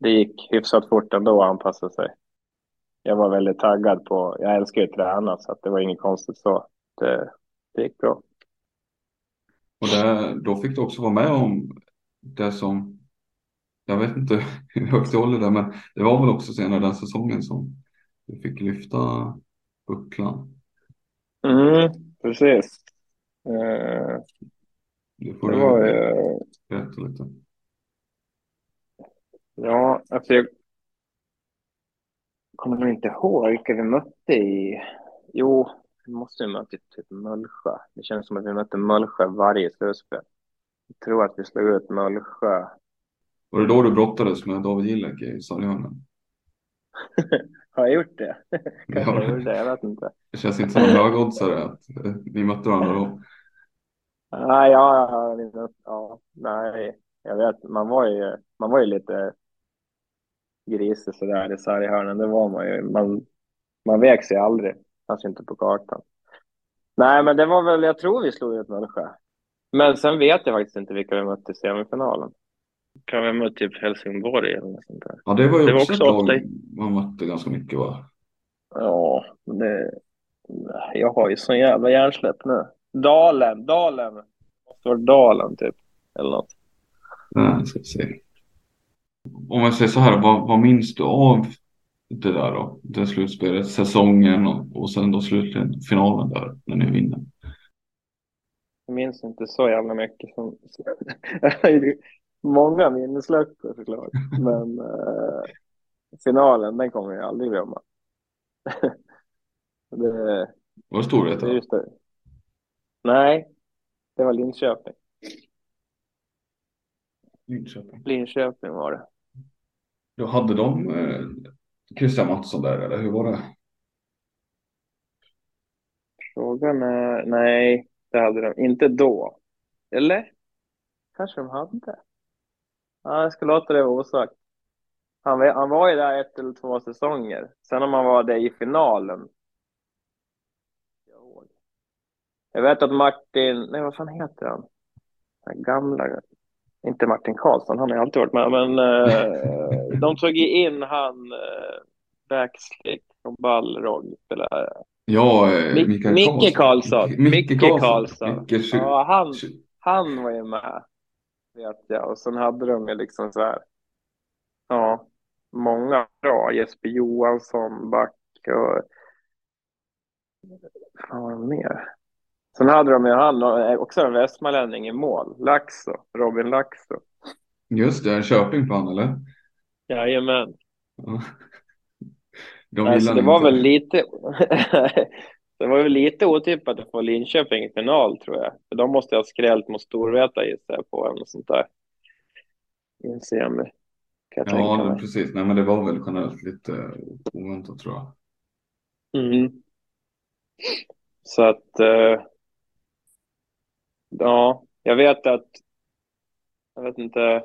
det gick hyfsat fort ändå att anpassa sig. Jag var väldigt taggad på, jag älskar ju att träna så att det var inget konstigt så. Det, det gick bra. Och där, då fick du också vara med om det som, jag vet inte hur högt du håller det, men det var väl också senare den säsongen som du fick lyfta bucklan. Mm, precis. Eh, Det får det du var ju, berätta lite. ja, alltså jag kommer nog inte ihåg vilka vi mötte i, jo, vi måste ju möta typ Mullsjö. Det känns som att vi mötte Mullsjö varje slutspel. Jag tror att vi slog ut Mullsjö. Var det då du brottades med David Gillek i Sarghörnen? Har jag gjort det? Kanske Ja. jag gjorde det, jag vet inte. Det känns inte som en högoddsare att eh, ni mötte varandra då. Nej, ja, ja, ja, nej, jag vet, man var ju, man var ju lite grisig sådär i sarghörnen, det var man ju. Man, man vek sig aldrig, fanns inte på kartan. Nej, men det var väl, jag tror vi slog ut Mullsjö. Men sen vet jag faktiskt inte vilka vi mötte i semifinalen. Kan vi möta typ Helsingborg eller något sånt där? Ja, det var ju Det var också, också ett lag man mötte ganska mycket va? Ja, det, jag har ju sån jävla hjärnsläpp nu. Dalen, Dalen. Måste vara Dalen typ, eller något. Nej, ska vi se. Om jag säger så här, vad, vad minns du av det där då? Det slutspelet, säsongen och, och sen då slutligen finalen där när ni vinner. Jag minns inte så jävla mycket. Som... Många minnesluckor såklart. Men eh, finalen, den kommer jag aldrig glömma. det, Var Storvreta? just det. Nej, det var Linköping. Linköping. Linköping var det. Då hade de eh, Christian Mattsson där eller hur var det? Frågan är, nej, det hade de inte då. Eller? Kanske de hade. Ja, jag ska låta det vara osagt. Han, var- han var ju där ett eller två säsonger. Sen om han var det i finalen. Jag vet att Martin, nej vad fan heter han? Den gamla, inte Martin Karlsson, han har ju alltid varit med, men eh, de tog ju in han eh, backslick från Balrog. spelade. Ja, eh, Mikael Micke Karlsson. Micke Karlsson. Micke Ky- Ja, han, han var ju med, vet jag. Och sen hade de ju liksom så här, ja, många bra. Jesper Johansson, back och... Vad var det mer? Sen hade de ju han, och också en västmanlänning i mål, Laxo, Robin Laxo. Just det, Köping på han eller? Jajamän. Ja. De Alltså, det var inte. väl lite... det var väl lite otippat att få Linköping i final, tror jag. För de måste ha skrällt mot Storvreta, gissar jag på, eller sånt där. I en semi, Ja, precis. Nej, men det var väl generellt lite eh, oväntat tror jag. Mm. Så att, eh, ja, jag vet att, jag vet inte,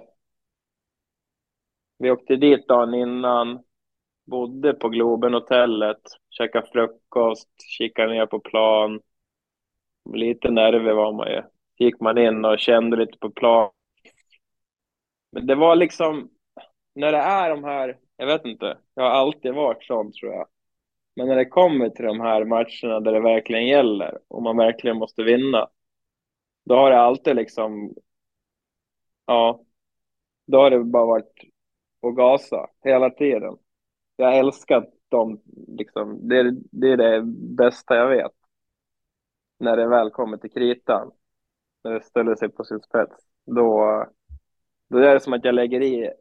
vi åkte dit dagen innan, bodde på Globenhotellet, käkade frukost, kikade ner på plan. Lite nervig var man ju. gick man in och kände lite på plan. Men det var liksom, när det är de här, jag vet inte, jag har alltid varit sån tror jag. Men när det kommer till de här matcherna där det verkligen gäller och man verkligen måste vinna, då har det alltid liksom, ja, då har det bara varit att gasa hela tiden. Jag älskar dem, liksom, det, det är det bästa jag vet. När det väl kommer till kritan, när det ställer sig på sin spets, då, då är det som att jag lägger i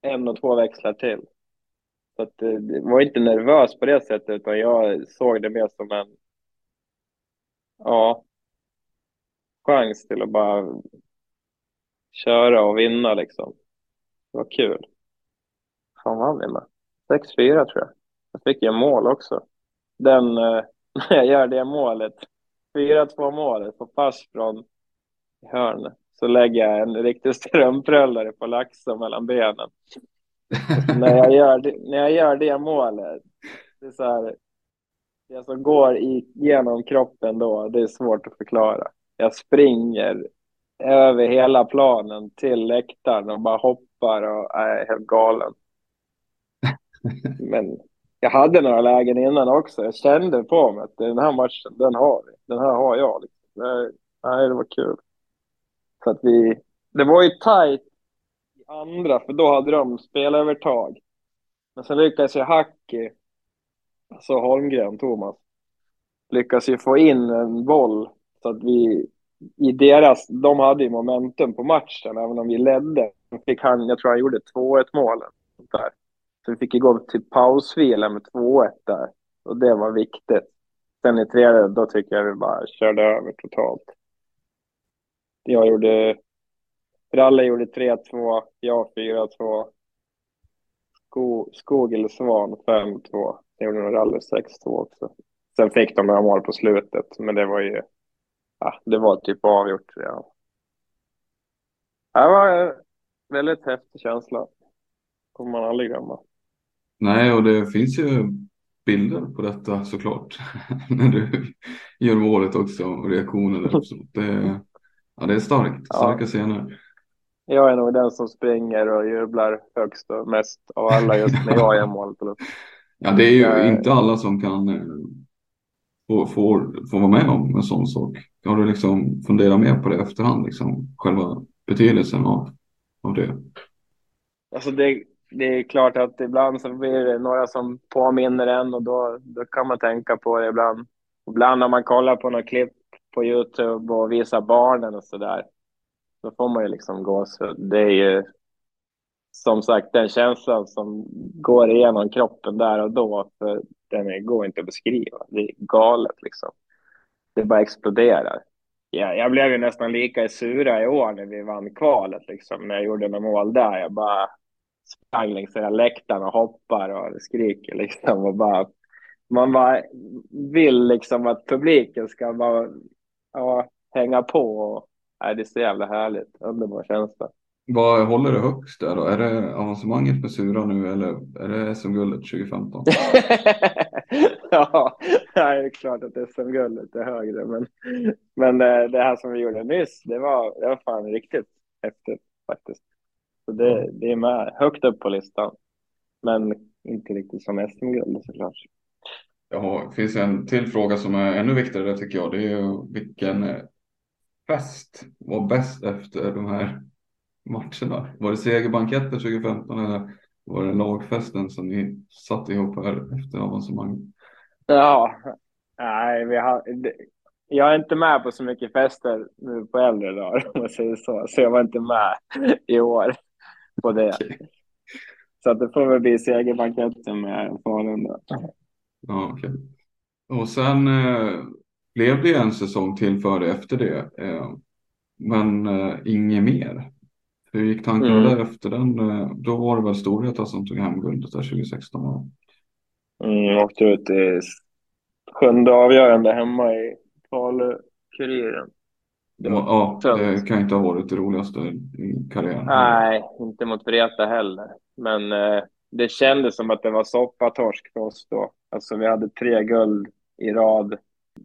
en och två växlar till. Så att eh, jag var inte nervös på det sättet, utan jag såg det mer som en ja, chans till att bara köra och vinna liksom. Det var kul. Fan vad han med? 6-4 tror jag. Jag fick ju mål också. Den, eh, när jag gör det målet, 4-2 målet på pass från hörn, så lägger jag en riktig strömpröllare på laxen mellan benen. när, jag gör det, när jag gör det målet, det är så här, det som går igenom kroppen då, det är svårt att förklara. Jag springer över hela planen till läktaren och bara hoppar och är helt galen. Men jag hade några lägen innan också. Jag kände på mig att den här matchen, den har vi. Den här har jag. Liksom. Nej, det var kul. Så att vi, det var ju tajt i andra, för då hade de spelövertag. Men sen lyckades ju Hacki, alltså Holmgren, Thomas, lyckas ju få in en boll så att vi i deras, de hade ju momentum på matchen även om vi ledde. Fick han, jag tror han gjorde 2-1 målen. Där. Så vi fick ju gå till pausvila med 2-1 där och det var viktigt. Sen i tredje, då tycker jag vi bara körde över totalt. Jag gjorde, Ralle gjorde 3-2, jag 4-2. Sko, Skog eller Svan 5-2. Sen gjorde nog Ralle 6-2 också. Sen fick de några mål på slutet, men det var ju, ja, det var typ avgjort redan. Det var en väldigt häftig känsla. kommer man aldrig glömma. Nej, och det finns ju bilder på detta såklart. När du gör målet också och där också. Det, ja, det är starkt, starka ja. scener. Jag är nog den som springer och jublar högst och mest av alla just när jag gör målet. Ja, det är ju jag... inte alla som kan eh, få, får, får vara med om en sån sak. Har du liksom funderat mer på det efterhand, liksom själva betydelsen av, av det? Alltså det, det är klart att ibland så blir det några som påminner en och då, då kan man tänka på det ibland. Ibland när man kollar på några klipp på Youtube och visar barnen och sådär. Då får man ju liksom gå så Det är ju som sagt den känslan som går igenom kroppen där och då. För den går inte att beskriva. Det är galet liksom. Det bara exploderar. Ja, jag blev ju nästan lika sura i år när vi vann kvalet liksom. När jag gjorde några mål där. Jag bara sprang längs hela läktaren och hoppar och skriker liksom och bara man bara vill liksom att publiken ska bara ja, hänga på och nej, det är så jävla härligt, underbar känsla. Vad håller det högst där då? Är det avancemanget med Sura nu eller är det SM-guldet 2015? ja, det är klart att SM-guldet är högre, men, men eh, det här som vi gjorde nyss, det var, det var fan riktigt häftigt faktiskt. Så det, det är med högt upp på listan. Men inte riktigt som SM-guld såklart. Ja, det finns en till fråga som är ännu viktigare tycker jag. Det är ju vilken fest var bäst efter de här matcherna? Var det segerbanketten 2015 eller var det lagfesten som ni satte ihop här efter avancemang? Ja, nej, vi har, jag är inte med på så mycket fester nu på äldre dagar om man säger så, så jag var inte med i år på det. Okay. Så att det får väl bli segerbanketten med Falun. Ja, okay. Och sen eh, blev det en säsong till före efter det. Eh, men eh, inget mer. Hur gick tankarna mm. där efter den? Eh, då var det väl Storvreta som tog hem guldet där 2016? Mm, åkte ut i sjunde avgörande hemma i Falu-Kuriren. Ja, det kan inte ha varit det roligaste i karriären. Nej, inte mot Vreta heller. Men eh, det kändes som att det var soppatorsk för oss då. Alltså vi hade tre guld i rad.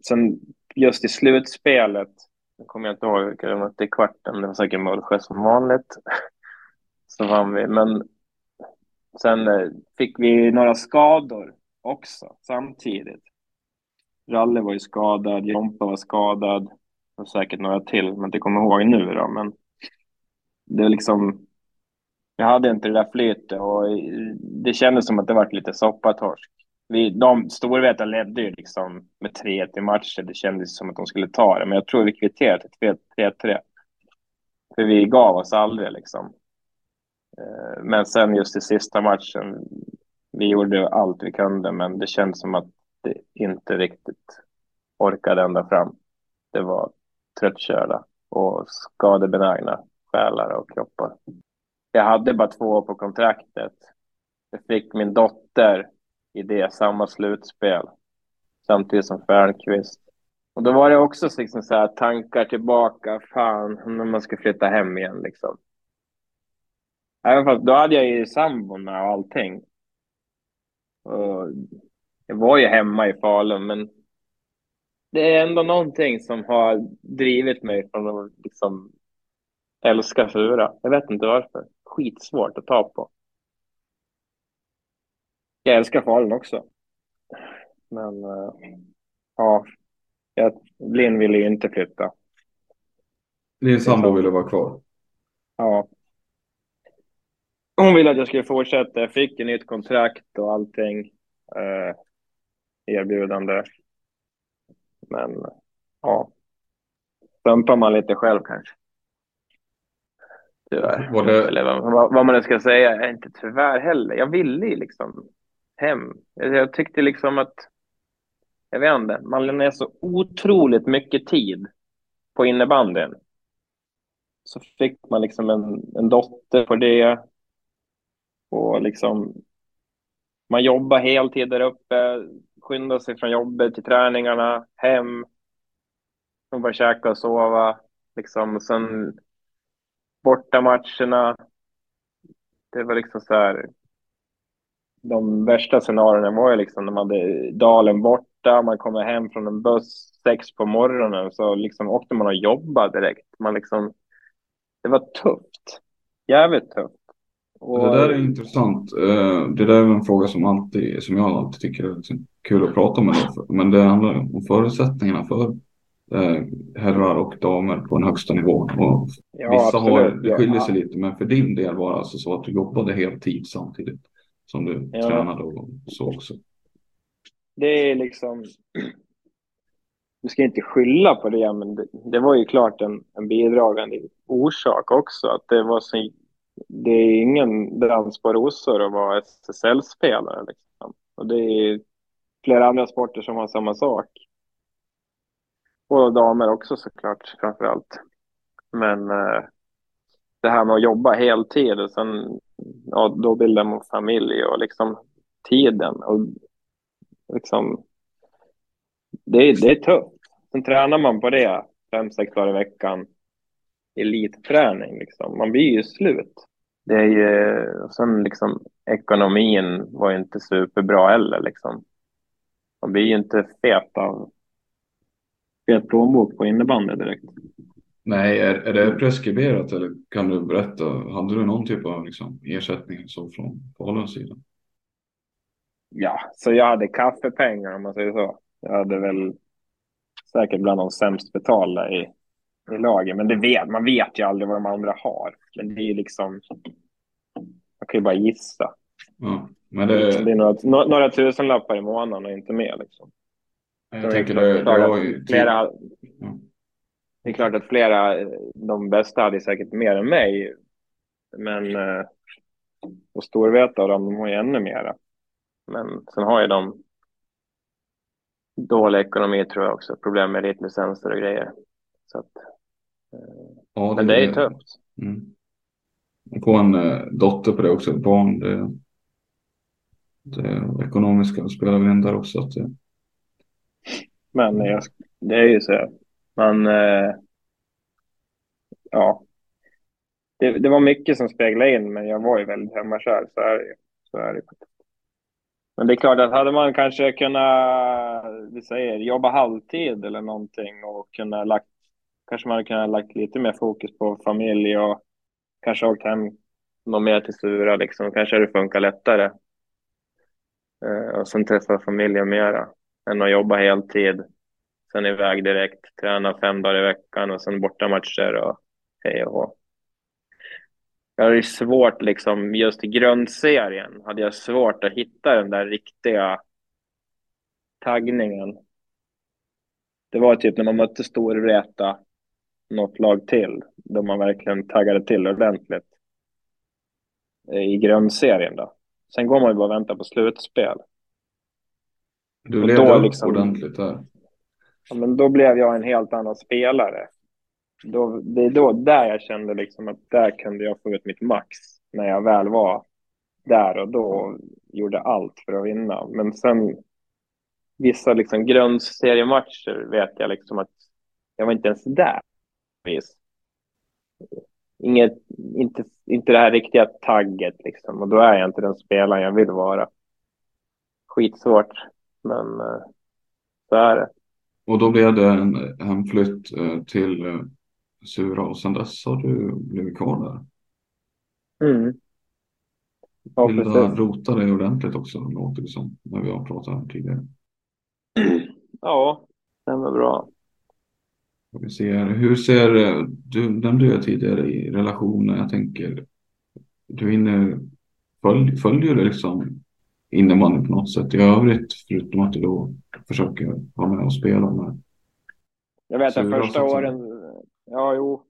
Sen just i slutspelet Nu kommer jag inte ihåg vilka det var i kvarten. Det var säkert Mullsjö som vanligt. Så vann vi. Men sen eh, fick vi några skador också samtidigt. Ralle var ju skadad, Jompa var skadad och säkert några till, men inte kommer ihåg nu då. Men det är liksom, jag hade inte det där flytet och det kändes som att det var lite soppatorsk. Vi, de Storvreta ledde ju liksom med 3-1 i matcher. Det kändes som att de skulle ta det, men jag tror vi kvitterade till 3-3. För vi gav oss aldrig liksom. Eh, men sen just i sista matchen, vi gjorde allt vi kunde, men det kändes som att det inte riktigt orkade ända fram. Det var tröttkörda och skadebenägna själar och kroppar. Jag hade bara två år på kontraktet. Jag fick min dotter i det samma slutspel samtidigt som Fernqvist. Och då var det också liksom så här tankar tillbaka, fan, när man ska flytta hem igen liksom. Även fast då hade jag ju sambon med och allting. Och jag var ju hemma i Falun, men det är ändå någonting som har drivit mig från att liksom älska Fura. Jag vet inte varför. Skitsvårt att ta på. Jag älskar Falun också. Men uh, ja, jag, Linn ville ju inte flytta. Din sambo ville vara kvar? Ja. Hon ville att jag skulle fortsätta. Jag fick ett nytt kontrakt och allting. Uh, erbjudande. Men ja, stumpar man lite själv kanske. Tyvärr. Det... Eller vad, vad man nu ska säga, inte tyvärr heller. Jag ville ju liksom hem. Jag tyckte liksom att, jag vet inte, man lägger ner så otroligt mycket tid på innebandyn. Så fick man liksom en, en dotter på det. Och liksom, man jobbar heltid där uppe, skyndar sig från jobbet till träningarna, hem. Och bara käka och sova. Liksom, sen borta matcherna. Det var liksom så här, de värsta scenarierna var ju liksom när man hade dalen borta, man kommer hem från en buss sex på morgonen så liksom åkte man och jobbade direkt. Man liksom, det var tufft. Jävligt tufft. Och... Det där är intressant. Eh, det där är en fråga som, alltid, som jag alltid tycker är liksom kul att prata med. Men det handlar om förutsättningarna för eh, herrar och damer på en högsta nivå. Och ja, vissa har, det skiljer sig lite, men för din del var det alltså så att du jobbade heltid samtidigt som du ja. tränade och så också. Det är liksom, du ska inte skylla på det, men det, det var ju klart en, en bidragande orsak också. Att det var så, det är ingen dans på rosor att vara SSL-spelare. Liksom. Och det är flera andra sporter som har samma sak. Och damer också såklart, framför allt. Men eh, det här med att jobba heltid och sen ja, då bildar man familj och liksom tiden och liksom det, är, det är tufft. Sen tränar man på det fem, sex dagar i veckan. Elitträning liksom. Man blir ju slut. Det är ju, och sen liksom ekonomin var ju inte superbra heller liksom. Man blir ju inte fet av fet plånbok på innebandy direkt. Nej, är, är det preskriberat eller kan du berätta? Hade du någon typ av liksom, ersättning så från Faluns sida? Ja, så jag hade kaffepengar om man säger så. Jag hade väl säkert bland de sämst betalda i, i laget. Men det vet, man vet ju aldrig vad de andra har. Men det är ju liksom, man kan ju bara gissa. Ja, men det... det är några, några tusenlappar i månaden och inte mer liksom. Jag tänker det, det var ju... Flera, ja. Det är klart att flera, de bästa hade säkert mer än mig. Men eh, och Storvreta och de, de har ju ännu mera. Men sen har ju de dålig ekonomi tror jag också. Problem med elitlicenser och grejer. Så att, eh, ja, det men det är ju tufft. Mm. Få en eh, dotter på det också, barn. Det, det ekonomiska spelar väl in där också. Att det... Men jag, det är ju så. Man, eh, ja, det, det, var mycket som speglade in, men jag var ju väldigt hemmakär, så är det så är det. Men det är klart att hade man kanske kunnat, vi säger, jobba halvtid eller någonting och kunna lagt kanske man hade kunnat lagt lite mer fokus på familj och kanske åkt hem något mer till Sura liksom. Kanske det funkar lättare. Eh, och sen träffa familjen mera än att jobba heltid. Sen iväg direkt, träna fem dagar i veckan och sen bortamatcher och hej och hå. Jag hade svårt liksom, just i grundserien hade jag svårt att hitta den där riktiga taggningen. Det var typ när man mötte Storvreta, något lag till, då man verkligen taggade till ordentligt. Eh, I grundserien då. Sen går man ju bara och väntar på slutspel. Du levde upp liksom, ordentligt där. Ja, men då blev jag en helt annan spelare. Då, det är då där jag kände liksom att där kunde jag få ut mitt max. När jag väl var där och då gjorde allt för att vinna. Men sen vissa liksom grundseriematcher vet jag liksom att jag var inte ens där. Inget, inte, inte det här riktiga tagget liksom. Och då är jag inte den spelaren jag vill vara. Skitsvårt, men eh, så är det. Och då blev det en hemflytt eh, till eh, Sura och sen dess har du blivit kvar där. Mm. Ja, Vill du rota dig ordentligt också, låter det som, när vi har pratat här tidigare. Ja, det är bra. Vi ser, hur ser, du nämnde ju tidigare i relationen, jag tänker, du hinner, följ, följer du liksom innebandyn på något sätt i övrigt, förutom att du då försöker vara med och spela med? Jag vet att första åren, ja jo,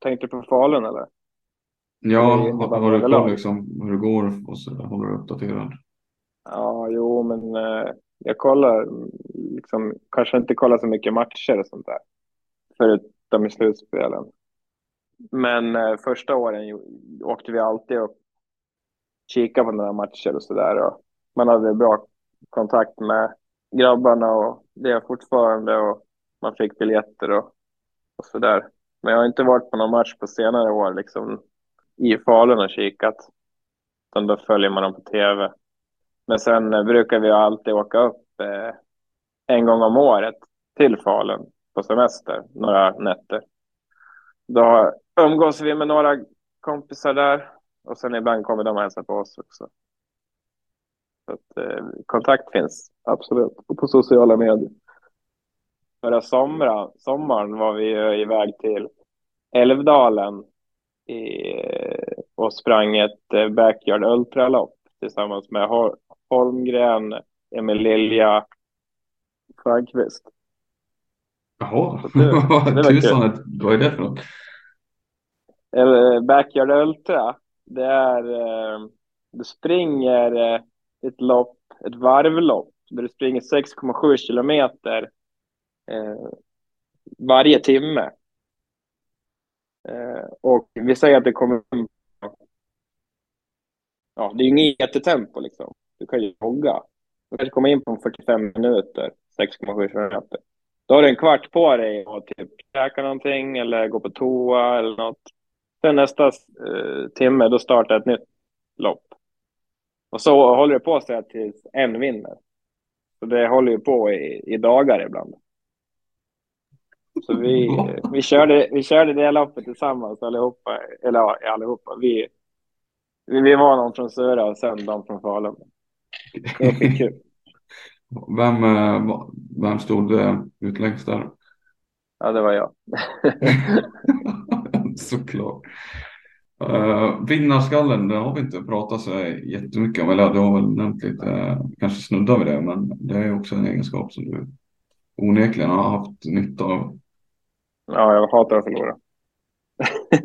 tänkte på Falun eller? Ja, har du koll liksom hur det går och så håller du uppdaterad? Ja, jo, men eh, jag kollar, liksom, kanske inte kollar så mycket matcher och sånt där. Förutom i slutspelen. Men eh, första åren åkte vi alltid och kikade på några matcher och sådär. Man hade bra kontakt med grabbarna och det är fortfarande och man fick biljetter och, och sådär. Men jag har inte varit på någon match på senare år liksom i Falun och kikat. Utan då följer man dem på tv. Men sen eh, brukar vi alltid åka upp eh, en gång om året till Falun på semester, några nätter. Då umgås vi med några kompisar där och sen ibland kommer de och hälsar på oss också. Så att, eh, kontakt finns, absolut. Och på sociala medier. Förra somra, sommaren var vi iväg till Älvdalen i, eh, och sprang ett eh, Backyard Ultralopp tillsammans med Holmgren, Emil Lilja, Frankvist. Jaha, tusan, vad är det för något? Backyard Ultra, det är, eh, du springer eh, ett lopp, ett varvlopp, där du springer 6,7 kilometer eh, varje timme. Eh, och vi säger att det kommer ja, det är ju inget jättetempo liksom. Du kan ju jogga. Du kanske kommer in på 45 minuter, 6,7 kilometer. Då har du en kvart på dig att typ käka någonting eller gå på toa eller något. Sen nästa eh, timme, då startar ett nytt lopp. Och så håller det på sig tills en vinner. Så det håller ju på i, i dagar ibland. Så vi, vi, körde, vi körde det loppet tillsammans allihopa. Eller ja, allihopa. Vi, vi, var någon från Söra och sen de från Falun. Det var kul. Vem, eh, vem stod eh, ut längst där? Ja, det var jag. Såklart. Uh, vinnarskallen, det har vi inte pratat så jättemycket om. Eller du har väl nämnt lite, kanske snuddar vid det. Men det är också en egenskap som du onekligen har haft nytta av. Ja, jag hatar att förlora.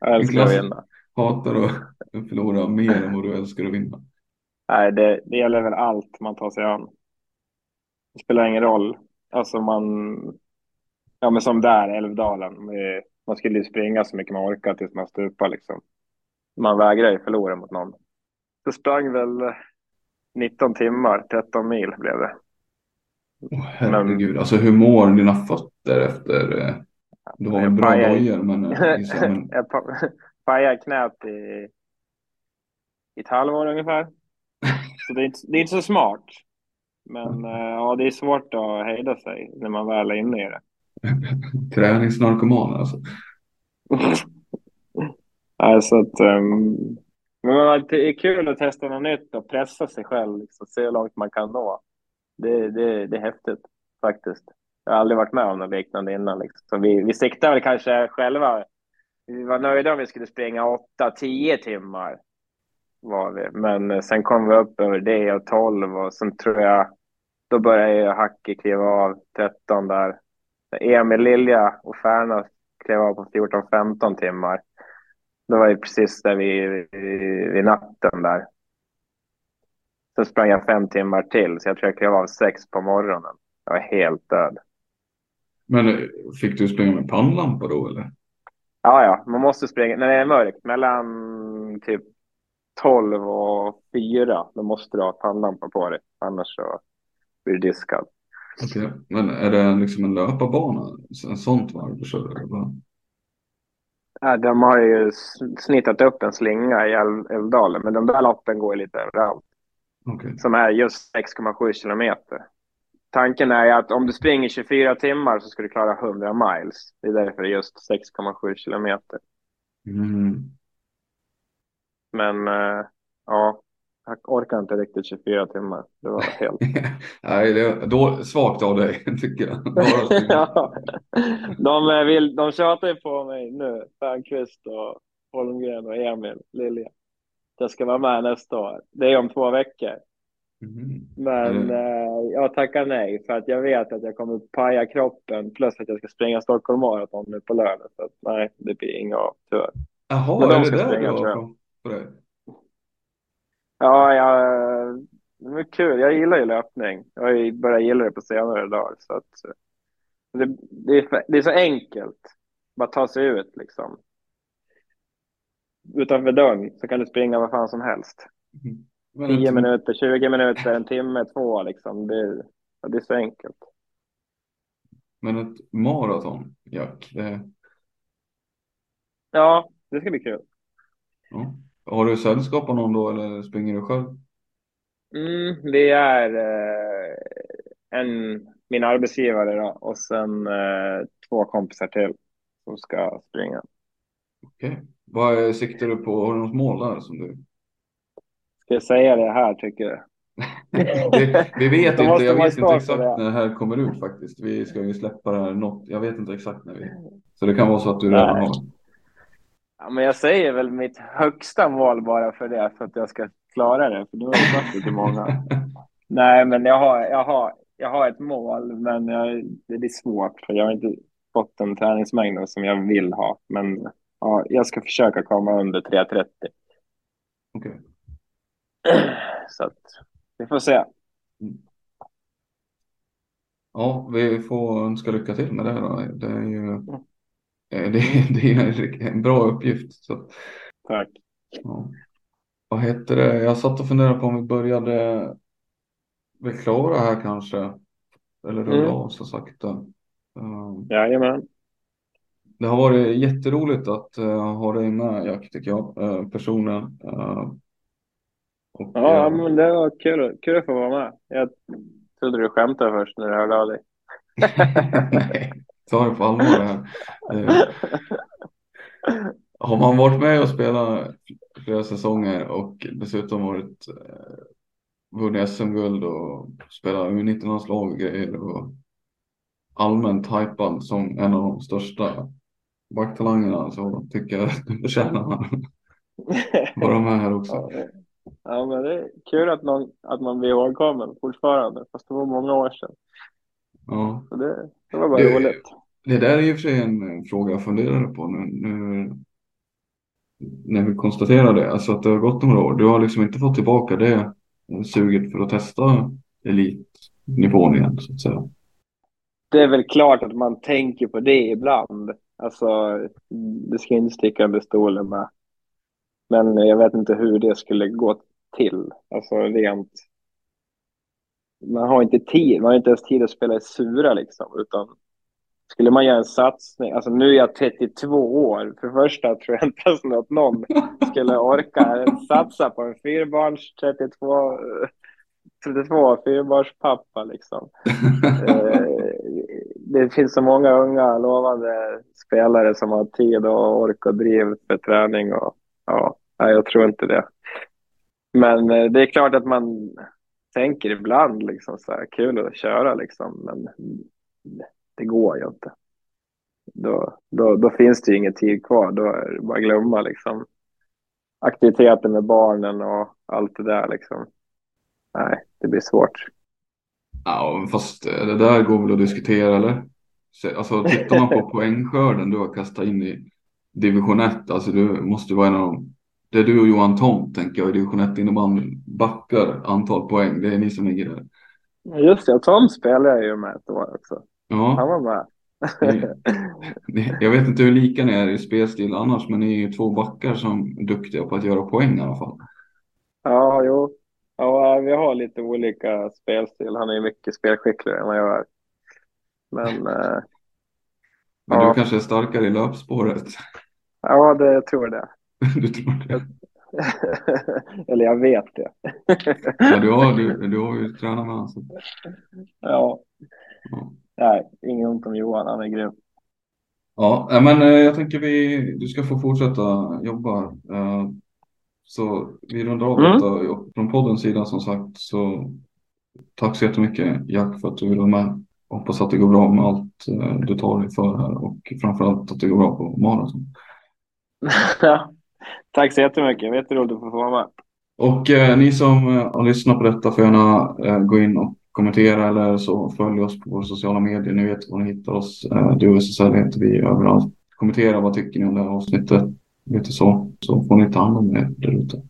jag älskar att vinna. Hatar att förlora mer än vad du älskar att vinna. Nej, det, det gäller väl allt man tar sig an. Det spelar ingen roll. Alltså man, ja men som där, Älvdalen. Med, man skulle ju springa så mycket man orkar tills man stupar liksom. Man vägrar ju förlora mot någon. Det sprang väl 19 timmar, 13 mil blev det. Oh, herregud, men, alltså hur mår dina fötter efter? Eh, du har väl bra dojor men... men... jag pajade knät i, i ett halvår ungefär. Så det är, inte, det är inte så smart. Men mm. ja, det är svårt att hejda sig när man väl är inne i det. Träningsnarkoman alltså. alltså att, um, men det är kul att testa något nytt och pressa sig själv, liksom, se hur långt man kan nå. Det, det, det är häftigt faktiskt. Jag har aldrig varit med om något liknande innan. Liksom. Så vi, vi siktar väl kanske själva. Vi var nöjda om vi skulle springa 8-10 timmar. Var vi. Men sen kom vi upp över det och 12 och sen tror jag då började jag Hacke kliva av 13 där. Emil Lilja och Färna klev av på 14-15 timmar. Det var ju precis där vid, vid, vid natten där. Sen sprang jag fem timmar till, så jag tror jag klev av sex på morgonen. Jag var helt död. Men eh, fick du springa med pannlampa då eller? Ja, ja, man måste springa när det är mörkt mellan typ 12 och 4. Då måste du ha pannlampa på dig, annars så blir du diskad. Okej, okay. men är det liksom en löparbana? En sånt varv du kör? Ja, de har ju snittat upp en slinga i Älvdalen, men de där loppen går lite överallt. Okay. Som är just 6,7 kilometer. Tanken är att om du springer 24 timmar så ska du klara 100 miles. Det är därför det är just 6,7 kilometer. Mm. Men äh, ja, jag orkar inte riktigt 24 timmar. Det var helt... Nej, det är då, svagt av dig tycker jag. ja, de, eh, vill, de tjatar ju på mig nu, Fernqvist och Holmgren och Emil Lilja. Jag ska vara med nästa år. Det är om två veckor. Mm. Men mm. Eh, jag tackar nej för att jag vet att jag kommer paja kroppen plus att jag ska springa Stockholm Marathon nu på lördag. Så att, nej, det blir inga av tyvärr. Jaha, de är det där du har på dig? Ja, jag, det var kul. Jag gillar ju löpning. Jag har börjat gilla det på senare dagar. Så att, det, det, är, det är så enkelt. Bara ta sig ut liksom. Utanför dörren så kan du springa vad fan som helst. Mm. 10 minuter, 20 minuter, en timme, två liksom. Det, det är så enkelt. Men ett maraton, Jack? Det... Ja, det ska bli kul. Ja. Har du sällskap av någon då eller springer du själv? Mm, det är eh, en, min arbetsgivare då, och sen eh, två kompisar till som ska springa. Okej. Okay. Vad siktar du på? Har du något mål där som du? Ska jag säga det här tycker du? vi, vi vet inte, jag vet inte exakt när det här kommer ut faktiskt. Vi ska ju släppa det här något, jag vet inte exakt när vi. Så det kan vara så att du redan har. Ja, men jag säger väl mitt högsta mål bara för det, för att jag ska klara det. För nu har det varit lite många. Nej, men jag har, jag har, jag har ett mål, men jag, det är svårt för jag har inte fått den träningsmängden som jag vill ha. Men ja, jag ska försöka komma under 3.30. Okej. Okay. Så att vi får se. Mm. Ja, vi får önska lycka till med det. Då. Det är ju mm. Det, det är en bra uppgift. Så. Tack. Ja. Vad heter det? Jag satt och funderade på om vi började bli klara här kanske. Eller rulla mm. av så sakta. Um, Jajamän. Det har varit jätteroligt att uh, ha dig med Jack tycker jag, uh, personen. Uh, och, ja, men det var kul, kul att få vara med. Jag trodde du skämtade först när du hörde av dig. Ta det på allvar det här. Eh, har man varit med och spelat flera säsonger och dessutom varit eh, vunnit SM-guld och spelat U19-landslag och grejer och allmänt hypad som en av de största backtalangerna så tycker jag att du förtjänar vara med här också. Ja, men det är kul att, någon, att man blir ihågkommen fortfarande, fast det var många år sedan. Ja. Så det, det var bara det, roligt. Det där är i och för sig en eh, fråga jag funderade på nu, nu när vi konstaterar det, alltså att det har gått några år. Du har liksom inte fått tillbaka det eh, suget för att testa elitnivån igen så att säga. Det är väl klart att man tänker på det ibland. Alltså, det ska inte sticka under stolen med. Men jag vet inte hur det skulle gå till. Alltså rent. Man har inte tid. Man har inte ens tid att spela i sura liksom, utan skulle man göra en satsning, alltså nu är jag 32 år, för det första tror jag inte ens att någon skulle orka satsa på en fyrbarns 32, 32 fyrbarnspappa liksom. Eh, det finns så många unga lovande spelare som har tid och ork och driv för träning och ja, jag tror inte det. Men eh, det är klart att man tänker ibland liksom så här kul att köra liksom, men det går ju inte. Då, då, då finns det ju ingen tid kvar. Då är det bara att glömma liksom aktiviteter med barnen och allt det där liksom. Nej, det blir svårt. Ja, fast det där går väl att diskutera eller? Alltså tittar man på poängskörden du har kastat in i division 1, alltså du måste vara en av de, det är du och Johan Tom tänker jag i division 1 innebandy backar antal poäng, det är ni som ligger där. Just det, Tom spelade jag ju med ett år också. Ja. Han var med. jag vet inte hur lika ni är i spelstil annars, men ni är ju två backar som är duktiga på att göra poäng i alla fall. Ja, jo. Ja, vi har lite olika spelstil. Han är ju mycket spelskickligare än vad jag är. Men... Eh, men ja. du kanske är starkare i löpspåret? Ja, det jag tror det. du tror det? Eller jag vet det. ja, du har, du, du har ju tränat med honom. Ja. ja. Nej, inget ont om Johan, han är grym. Ja, men eh, jag tänker vi, du ska få fortsätta jobba. Eh, så vi rundar av mm. detta. Från poddens sida som sagt så tack så jättemycket Jack för att du ville vara med. Hoppas att det går bra med allt eh, du tar dig för här och framförallt att det går bra på maraton. tack så jättemycket. Det jätteroligt att få vara med. Och eh, ni som har lyssnat på detta får gärna eh, gå in och kommentera eller så följ oss på våra sociala medier. Ni vet var ni hittar oss. Du och SSL heter vi överallt. Kommentera vad tycker ni om det här avsnittet. Lite så. Så får ni ta hand om er där ute.